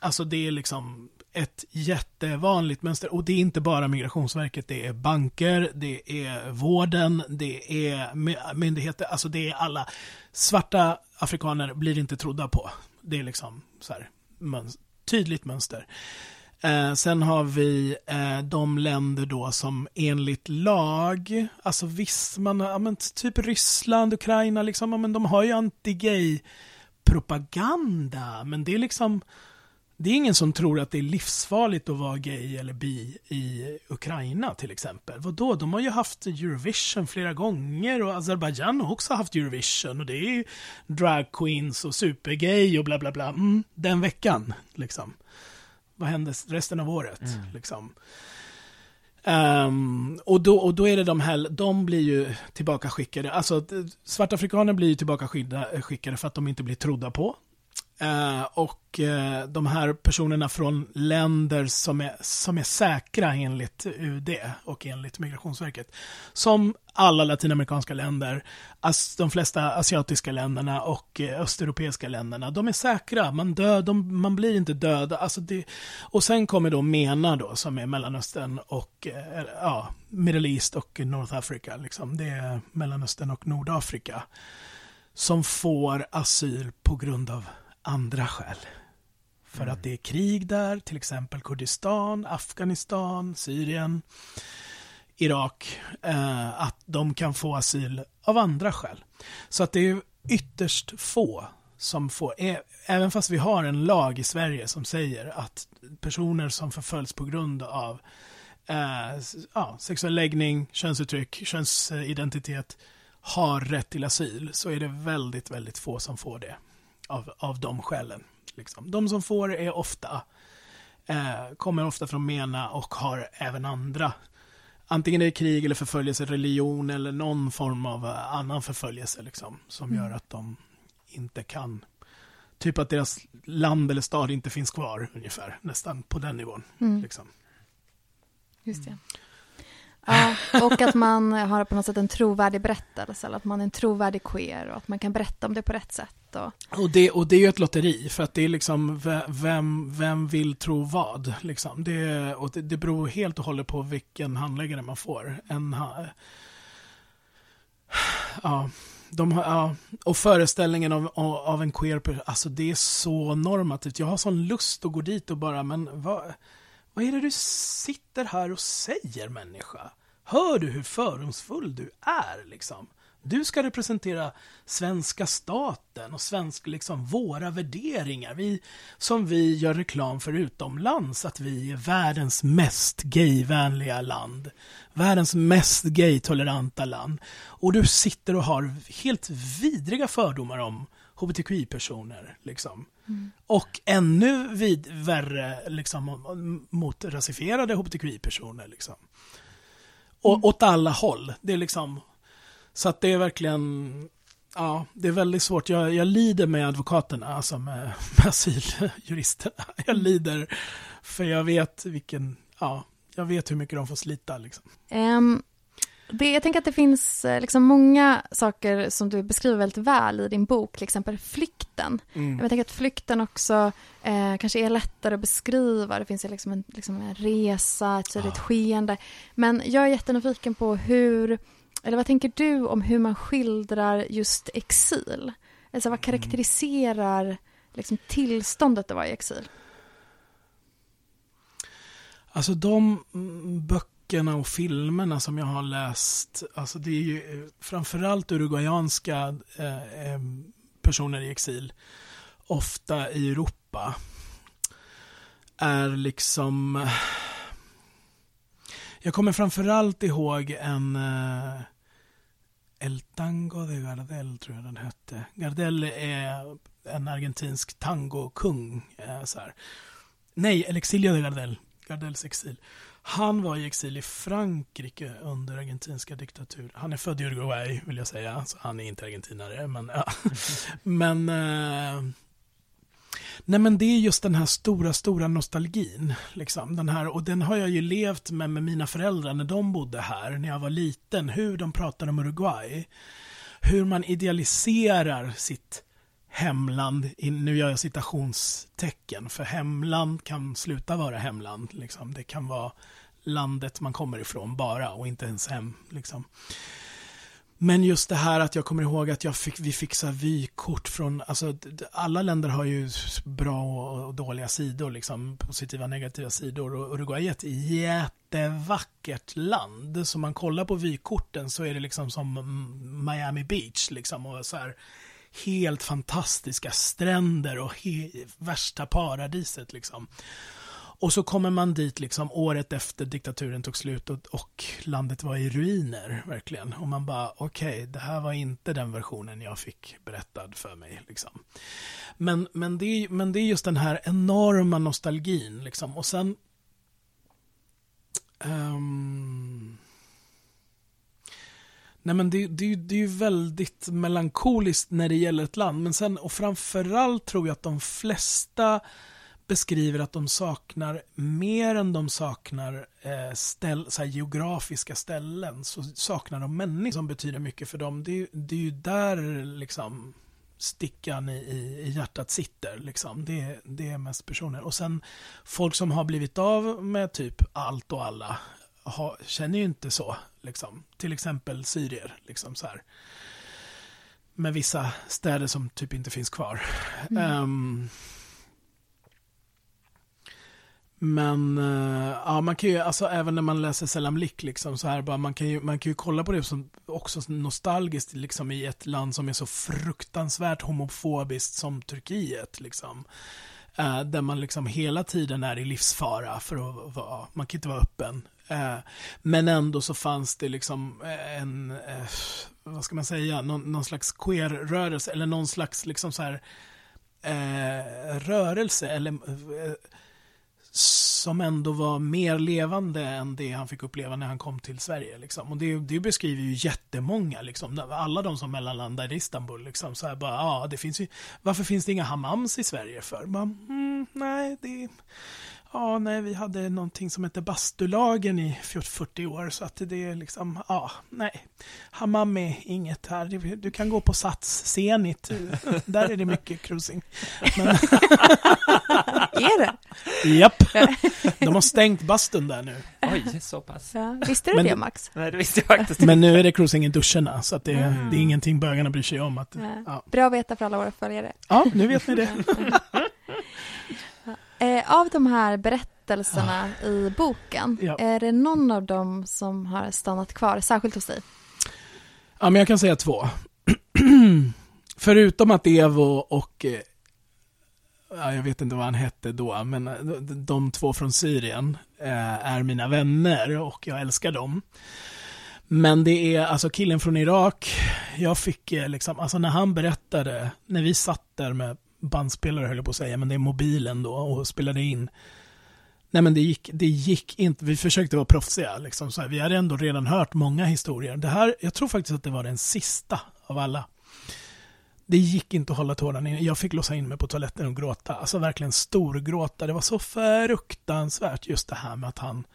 Alltså det är liksom ett jättevanligt mönster och det är inte bara Migrationsverket, det är banker, det är vården, det är myndigheter, alltså det är alla. Svarta afrikaner blir inte trodda på. Det är liksom så här, möns- tydligt mönster. Eh, sen har vi eh, de länder då som enligt lag, alltså visst, man, har- ja, men typ Ryssland, Ukraina, liksom, ja, men de har ju anti-gay propaganda, men det är liksom det är ingen som tror att det är livsfarligt att vara gay eller bi i Ukraina till exempel. Vadå? De har ju haft Eurovision flera gånger och Azerbaijan har också haft Eurovision och det är ju drag queens och supergay och bla bla bla. Mm, den veckan, liksom. Vad hände resten av året, liksom? Ehm, och, då, och då är det de här, de blir ju tillbaka skickade. Alltså d- svarta afrikaner blir ju tillbaka skydda- skickade för att de inte blir trodda på. Eh, och eh, de här personerna från länder som är, som är säkra enligt UD och enligt Migrationsverket. Som alla latinamerikanska länder, as, de flesta asiatiska länderna och eh, östeuropeiska länderna. De är säkra, man, dör, de, man blir inte död. Alltså det, och sen kommer då MENA då, som är Mellanöstern och eh, ja, Middle East och North Africa. Liksom. Det är Mellanöstern och Nordafrika som får asyl på grund av andra skäl. För Mm. att det är krig där, till exempel Kurdistan, Afghanistan, Syrien, Irak. Eh, att de kan få asyl av andra skäl. Så att det är ytterst få som får, ä- även fast vi har en lag i Sverige som säger att personer som förföljs på grund av eh, ja, sexuell läggning, könsuttryck, könsidentitet har rätt till asyl så är det väldigt, väldigt få som får det av, av de skälen. Liksom. De som får är ofta, eh, kommer ofta från MENA och har även andra, antingen det är krig eller förföljelse, religion eller någon form av eh, annan förföljelse liksom, som Mm. gör att de inte kan, typ att deras land eller stad inte finns kvar ungefär, nästan på den nivån. Mm. Liksom. Just det. Ja, och att man har på något sätt en trovärdig berättelse, eller att man är en trovärdig queer och att man kan berätta om det på rätt sätt. Och, Och det, och det är ju ett lotteri, för att det är liksom ve- vem, vem vill tro vad? Liksom. Det, och det, det beror helt och hållet på vilken handläggare man får. En, ja, de har, ja, och föreställningen av, av, en queer alltså det är så normativt. Jag har sån lust att gå dit och bara, men vad, vad är det du sitter här och säger människa? Hör du hur fördomsfull du är liksom? Du ska representera svenska staten och svensk, liksom, våra värderingar. Vi, som vi gör reklam för utomlands, att vi är världens mest gayvänliga land. Världens mest gaytoleranta land. Och du sitter och har helt vidriga fördomar om hbtqi-personer. Liksom. Och ännu vid, värre liksom, om- mot rasifierade hbtqi-personer. Liksom. Och, Åt alla håll. Det är liksom... Så att det är verkligen... Ja, det är väldigt svårt. Jag, jag lider med advokaterna, alltså med, med asyljuristerna. Jag lider för jag vet vilken... Ja, jag vet hur mycket de får slita. Liksom. Ehm, det, jag tänker att det finns eh, liksom många saker som du beskriver väldigt väl i din bok, till exempel flykten. Mm. Jag tänker att flykten också eh, kanske är lättare att beskriva. Det finns ju liksom en, liksom en resa, ett tydligt Ja. skeende. Men jag är jättenyfiken på hur, eller vad tänker du om hur man skildrar just exil? Alltså vad karaktäriserar liksom, tillståndet att vara i exil? Alltså de mm, böckerna och filmerna som jag har läst, alltså det är ju eh, framförallt uruguayanska eh, eh, personer i exil, ofta i Europa, är liksom... Jag kommer framförallt ihåg en eh, El Tango de Gardel, tror jag den hette. Gardel är en argentinsk tangokung. Eh, så här. Nej, El Exilio de Gardel. Gardels exil. Han var i exil i Frankrike under argentinska diktatur. Han är född i Uruguay, vill jag säga. Så han är inte argentinare, men... Ja. men eh, nej, men det är just den här stora, stora nostalgin. Liksom. Den här, och den har jag ju levt med med mina föräldrar när de bodde här, när jag var liten. Hur de pratar om Uruguay. Hur man idealiserar sitt hemland, nu gör jag citationstecken, för hemland kan sluta vara hemland. Liksom. Det kan vara landet man kommer ifrån bara och inte ens hem. Liksom. Men just det här att jag kommer ihåg att jag fick, vi fick så här vykort från, alltså alla länder har ju bra och, dåliga sidor, liksom positiva och negativa sidor och Uruguay är ett jättevackert land. Så man kollar på vykorten så är det liksom som Miami Beach liksom och så här helt fantastiska stränder och he- värsta paradiset liksom. Och så kommer man dit liksom året efter diktaturen tog slut och, och landet var i ruiner verkligen. Och man bara okej, det här var inte den versionen jag fick berättad för mig. Liksom. Men, men, det, är- men det är just den här enorma nostalgin liksom. Och sen Um, Nej men det, det, det är ju väldigt melankoliskt när det gäller ett land. Men sen, och framförallt tror jag att de flesta beskriver att de saknar mer än de saknar eh, ställ, så här, geografiska ställen. Så saknar de människor som betyder mycket för dem. Det, är ju- det är ju där liksom stickan i, i, i hjärtat sitter. Liksom. Det, det är mest personer. Och sen folk som har blivit av med typ allt och alla ha, känner ju inte så. Liksom. Till exempel syrier. Liksom så här. med vissa städer som typ inte finns kvar. Mm. Ehm, men eh, ja, man kan ju, alltså även när man läser Selam Lik, liksom, så här, bara, man, kan ju, man kan ju kolla på det som också nostalgiskt liksom, i ett land som är så fruktansvärt homofobiskt som Turkiet. Liksom. Eh, där man liksom hela tiden är i livsfara för att vara, man kan inte vara öppen. Eh, men ändå så fanns det liksom eh, en, eh, vad ska man säga, någon, någon slags queer-rörelse eller någon slags liksom så här eh, rörelse eller eh, som ändå var mer levande än det han fick uppleva när han kom till Sverige. Liksom. Och det, det beskriver ju jättemånga, liksom. alla de som mellanlandar i Istanbul. Liksom. Så här bara, ah, det finns ju, varför finns det inga hammams i Sverige för? Man, mm, nej, det Ja, nej, vi hade någonting som hette bastulagen i 40 år, så att det är liksom, ja, nej. Hammam är inget här. Du, kan gå på Sats, Zenit, där är det mycket cruising. Men... är det? Japp. De har stängt bastun där nu. Oj, så pass. Ja. Visste du Men- det, Max? Nej, det visste jag faktiskt Men nu är det cruising i duscharna, så att det, Mm. det är ingenting bögarna bryr sig om. Att, ja. Bra att veta för alla våra följare. ja, nu vet ni det. Eh, av de här berättelserna i boken, Ja. är det någon av dem som har stannat kvar, särskilt hos dig? Ja, men jag kan säga två. Förutom att Evo och, eh, ja, jag vet inte vad han hette då, men eh, de- två från Syrien eh, är mina vänner och jag älskar dem. Men det är alltså killen från Irak, jag fick liksom, alltså när han berättade, när vi satt där med bandspelare höll jag på att säga, men det är mobilen då och spelade in. Nej men det gick, det gick inte, vi försökte vara proffsiga liksom, så här. vi hade ändå redan hört många historier. Det här, jag tror faktiskt att det var den sista av alla. Det gick inte att hålla tårarna inne. Jag fick låsa in mig på toaletten och gråta. Alltså verkligen storgråta. Det var så fruktansvärt just det här med att han,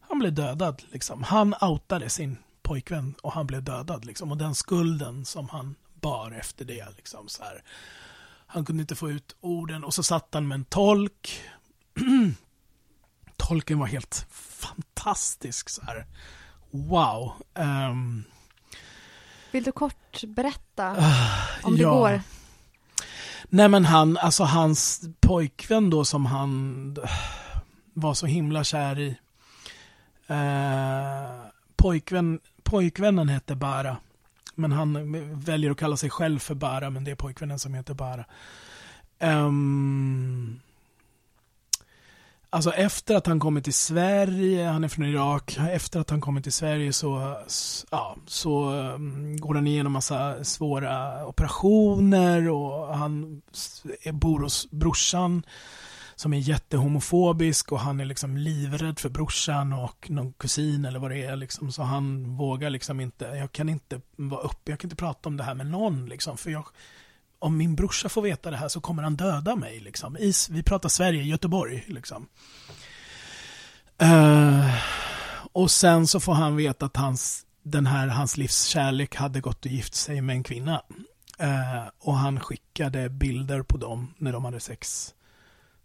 han blev dödad. Liksom. Han outade sin pojkvän och han blev dödad. Liksom. Och den skulden som han bar efter det. Liksom, så här. Han kunde inte få ut orden och så satt han med en tolk. Tolken var helt fantastisk. Så här. Wow. Ehm, Vill du kort berätta Ah, om det ja. går? Nej men han, alltså hans pojkvän då som han var så himla kär i. Eh, pojkvän, pojkvännen hette Bara. Men han väljer att kalla sig själv för Bara, men det är pojkvännen som heter Bara. Um, alltså efter att han kommit till Sverige, han är från Irak, efter att han kommit till Sverige så, ja, så um, går han igenom massa svåra operationer och han är- bor hos brorsan som är jättehomofobisk och han är liksom livrädd för brorsan och någon kusin eller vad det är liksom så han vågar liksom inte, jag kan inte vara uppe, jag kan inte prata om det här med någon liksom för jag om min brorsa får veta det här så kommer han döda mig. Liksom. I, vi pratar Sverige, Göteborg. Liksom. Uh, och sen så får han veta att hans, den här, hans livs kärlek hade gått och gift sig med en kvinna. Uh, och han skickade bilder på dem när de hade sex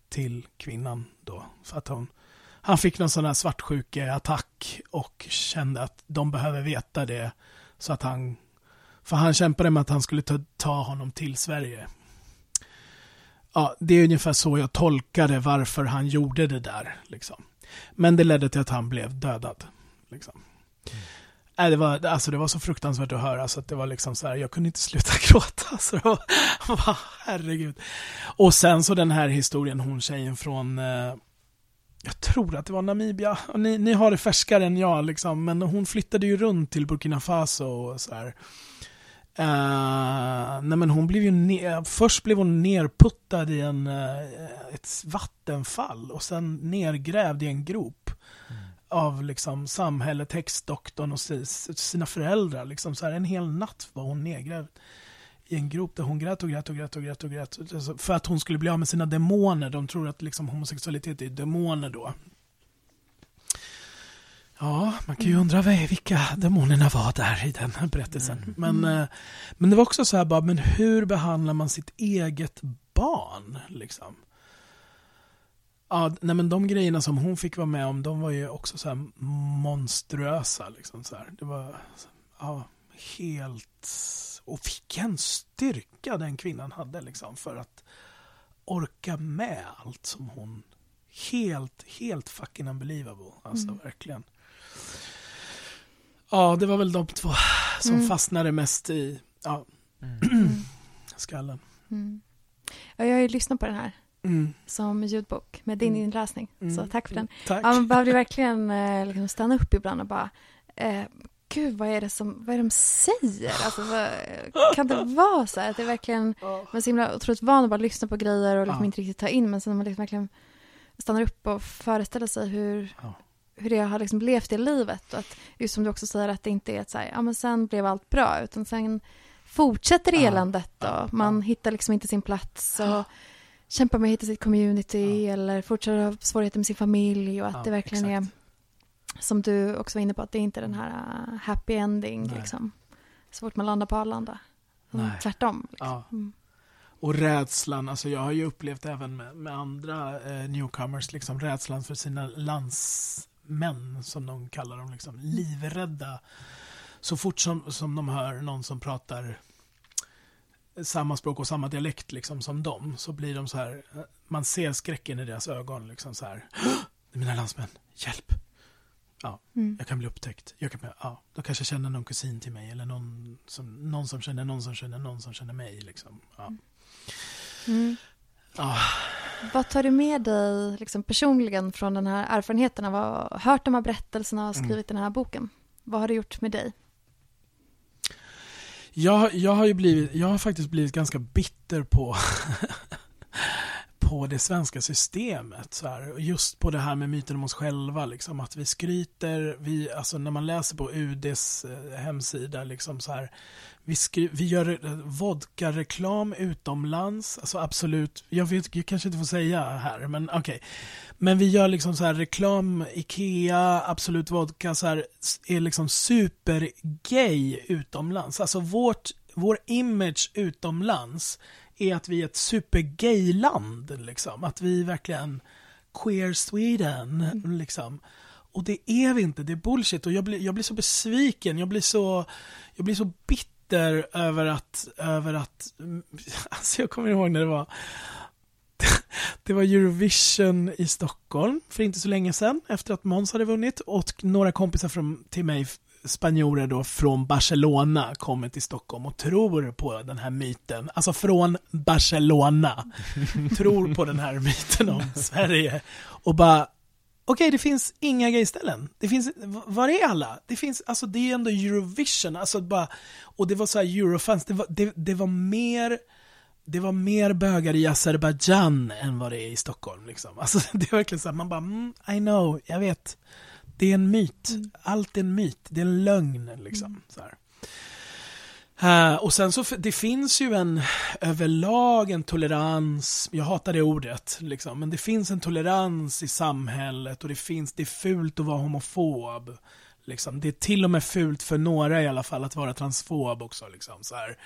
till kvinnan då. För att hon, han fick någon sån här svartsjukeattack och kände att de behöver veta det så att han för han kämpade med att han skulle ta, ta honom till Sverige. Ja, det är ungefär så jag tolkade varför han gjorde det där. Liksom. Men det ledde till att han blev dödad. Liksom. Mm. Nej, det, var, alltså, det var så fruktansvärt att höra så att det var liksom så här, jag kunde inte sluta gråta. Så det var, var, herregud. Och sen så den här historien, hon tjejen från eh, jag tror att det var Namibia. Och Ni, ni har det färskare än jag, liksom. men hon flyttade ju runt till Burkina Faso och så här. Uh, nej men hon blev ju ner, först blev hon nerputtad i en, uh, ett vattenfall och sen nergrävd i en grop av liksom samhället, häxdoktorn och si- sina föräldrar. Liksom så här, en hel natt var hon nedgrävd i en grop där hon grät och grät och grät och grät och grät. Alltså, För att hon skulle bli av med sina demoner. De tror att liksom homosexualitet är demoner då. Ja, man kan ju undra vad- vilka demonerna var där i den här berättelsen. Men, eh, men det var också så här bara, men hur behandlar man sitt eget barn? Liksom? Ja, nej men de grejerna som hon fick vara med om, de var ju också så här monstruösa. Liksom så här. Det var ja, helt Och vilken styrka den kvinnan hade liksom för att orka med allt som hon helt, helt fucking unbelievable. Alltså Mm. verkligen. Ja, det var väl de två som Mm. fastnade mest i ja, Mm. skallen. Mm. Ja, jag har ju lyssnat på den här Mm. som ljudbok med din Mm. inläsning. Så Mm. tack för den. Tack. Ja, man behövde verkligen eh, liksom stanna upp ibland och bara eh, Gud, vad är det som, vad är det de säger? Alltså, vad, kan det vara så här att det verkligen Ja. Man är så himla otroligt van att bara lyssna på grejer och liksom Ja. inte riktigt ta in men sen när man liksom verkligen stannar upp och föreställer sig hur, Ja. hur det har liksom levt i livet och att just som du också säger att det inte är ett så här, ja men sen blev allt bra utan sen fortsätter Ja. eländet och man Ja. hittar liksom inte sin plats och kämpar med att hitta sitt community Ja. eller fortsätter ha svårigheter med sin familj och att Ja, det verkligen exakt. är som du också var inne på att det är inte den här uh, happy ending Nej. liksom så fort man landar på Arlanda. Mm. Tvärtom. Liksom. Ja. Mm. Och rädslan, alltså jag har ju upplevt även med, med andra eh, newcomers, liksom rädslan för sina landsmän, som de kallar dem, liksom, livrädda. Så fort som, som de hör någon som pratar samma språk och samma dialekt liksom som dem, så blir de så här, man ser skräcken i deras ögon, liksom så här, det är mina landsmän, hjälp, Mm. jag kan bli upptäckt, jag kan, ja, de kanske känner någon kusin till mig, eller någon som, någon som känner någon som känner någon som känner mig, liksom. Ja. Mm. Ja. Vad tar du med dig liksom, personligen från den här erfarenheten av att ha hört de här berättelserna och Mm. skrivit den här boken? Vad har det gjort med dig? Jag, jag har ju blivit, jag har faktiskt blivit ganska bitter på på det svenska systemet. Så här. Just på det här med myten om oss själva. Liksom, att vi skryter, vi, alltså när man läser på UDs eh, hemsida, liksom så här, vi, skry, vi gör eh, vodka-reklam utomlands. Alltså absolut, jag, vet, jag kanske inte får säga här, men okej. Men vi gör liksom så här reklam, Ikea, Absolut Vodka, så här, är liksom supergay utomlands. Alltså vårt, vår image utomlands är att vi är ett supergay-land. Liksom. Att vi verkligen queer Sweden. Liksom. Och det är vi inte, det är bullshit. Och jag blir, jag blir så besviken, jag blir så, jag blir så bitter över att, över att, alltså jag kommer ihåg när det var det var Eurovision i Stockholm för inte så länge sedan efter att Måns hade vunnit och några kompisar från, till mig, spanjorer då från Barcelona kommer till Stockholm och tror på den här myten, alltså från Barcelona, tror på den här myten om Sverige och bara Okej, det finns inga gayställen. Det finns, var är alla? Det finns, alltså det är ändå Eurovision, alltså bara, och det var så här Eurofans, det var, det, det var mer det var mer bögar i Azerbajdzjan än vad det är i Stockholm. Liksom. Alltså, det är verkligen så här, man bara, mm, I know, jag vet. Det är en myt. Allt är en myt. Det är en lögn. Liksom. Så här. Uh, och sen så, det finns ju en överlag en tolerans, jag hatar det ordet, liksom, men det finns en tolerans i samhället och det finns, det är fult att vara homofob. Liksom. Det är till och med fult för några i alla fall att vara transfob också. Liksom, så här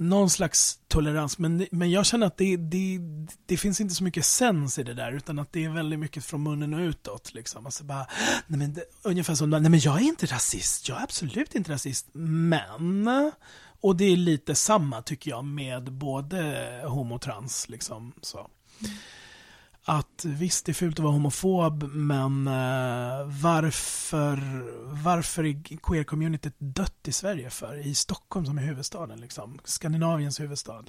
någon slags tolerans, men, men jag känner att det, det, det finns inte så mycket sens i det där, utan att det är väldigt mycket från munnen och utåt. Liksom. Alltså bara, nej men det, ungefär som, nej men jag är inte rasist, jag är absolut inte rasist, men, och det är lite samma tycker jag med både homo och trans. Liksom, så. Att visst, det är fult att vara homofob, men uh, varför, varför är queer-communityt dött i Sverige för? I Stockholm som är huvudstaden, liksom. Skandinaviens huvudstad.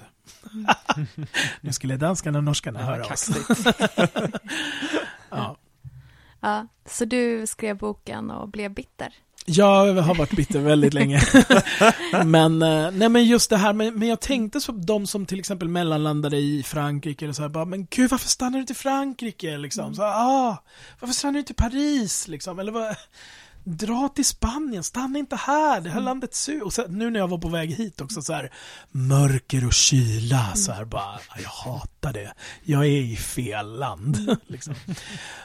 nu skulle danskarna och norskarna Ja, höra oss. ja. Ja, så du skrev boken och blev bitter? Jag har varit bitter väldigt länge. men, eh, nej men just det här, men, men jag tänkte så de som till exempel mellanlandade i Frankrike eller så här, bara, men gud varför stannar du inte i Frankrike liksom? Så, ah, varför stannar du inte i Paris liksom? Eller vad, dra till Spanien, stanna inte här, det här landet suger. Och så, nu när jag var på väg hit också så här, mörker och kyla, så här bara, jag hatar det. Jag är i fel land. liksom.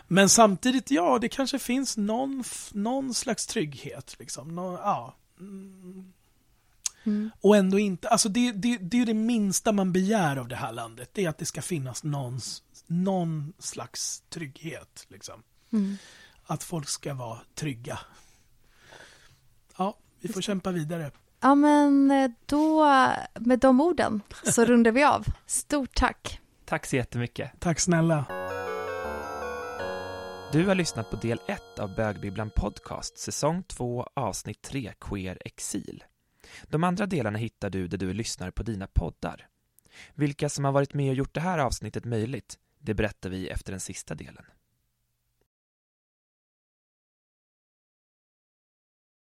Men samtidigt, ja, det kanske finns någon, någon slags trygghet. Liksom. Nå, ja. Mm. Mm. Och ändå inte, alltså det, det, det är det minsta man begär av det här landet, det är att det ska finnas någon, någon slags trygghet. Liksom. Mm. Att folk ska vara trygga. Ja, vi får kämpa vidare. Ja, men eh, då med de orden så rundar vi av. Stort tack. Tack så jättemycket. Tack snälla. Du har lyssnat på del 1 av Bögbibblan Podcast, säsong 2, avsnitt 3, Queer Exil. De andra delarna hittar du där du lyssnar på dina poddar. Vilka som har varit med och gjort det här avsnittet möjligt, det berättar vi efter den sista delen.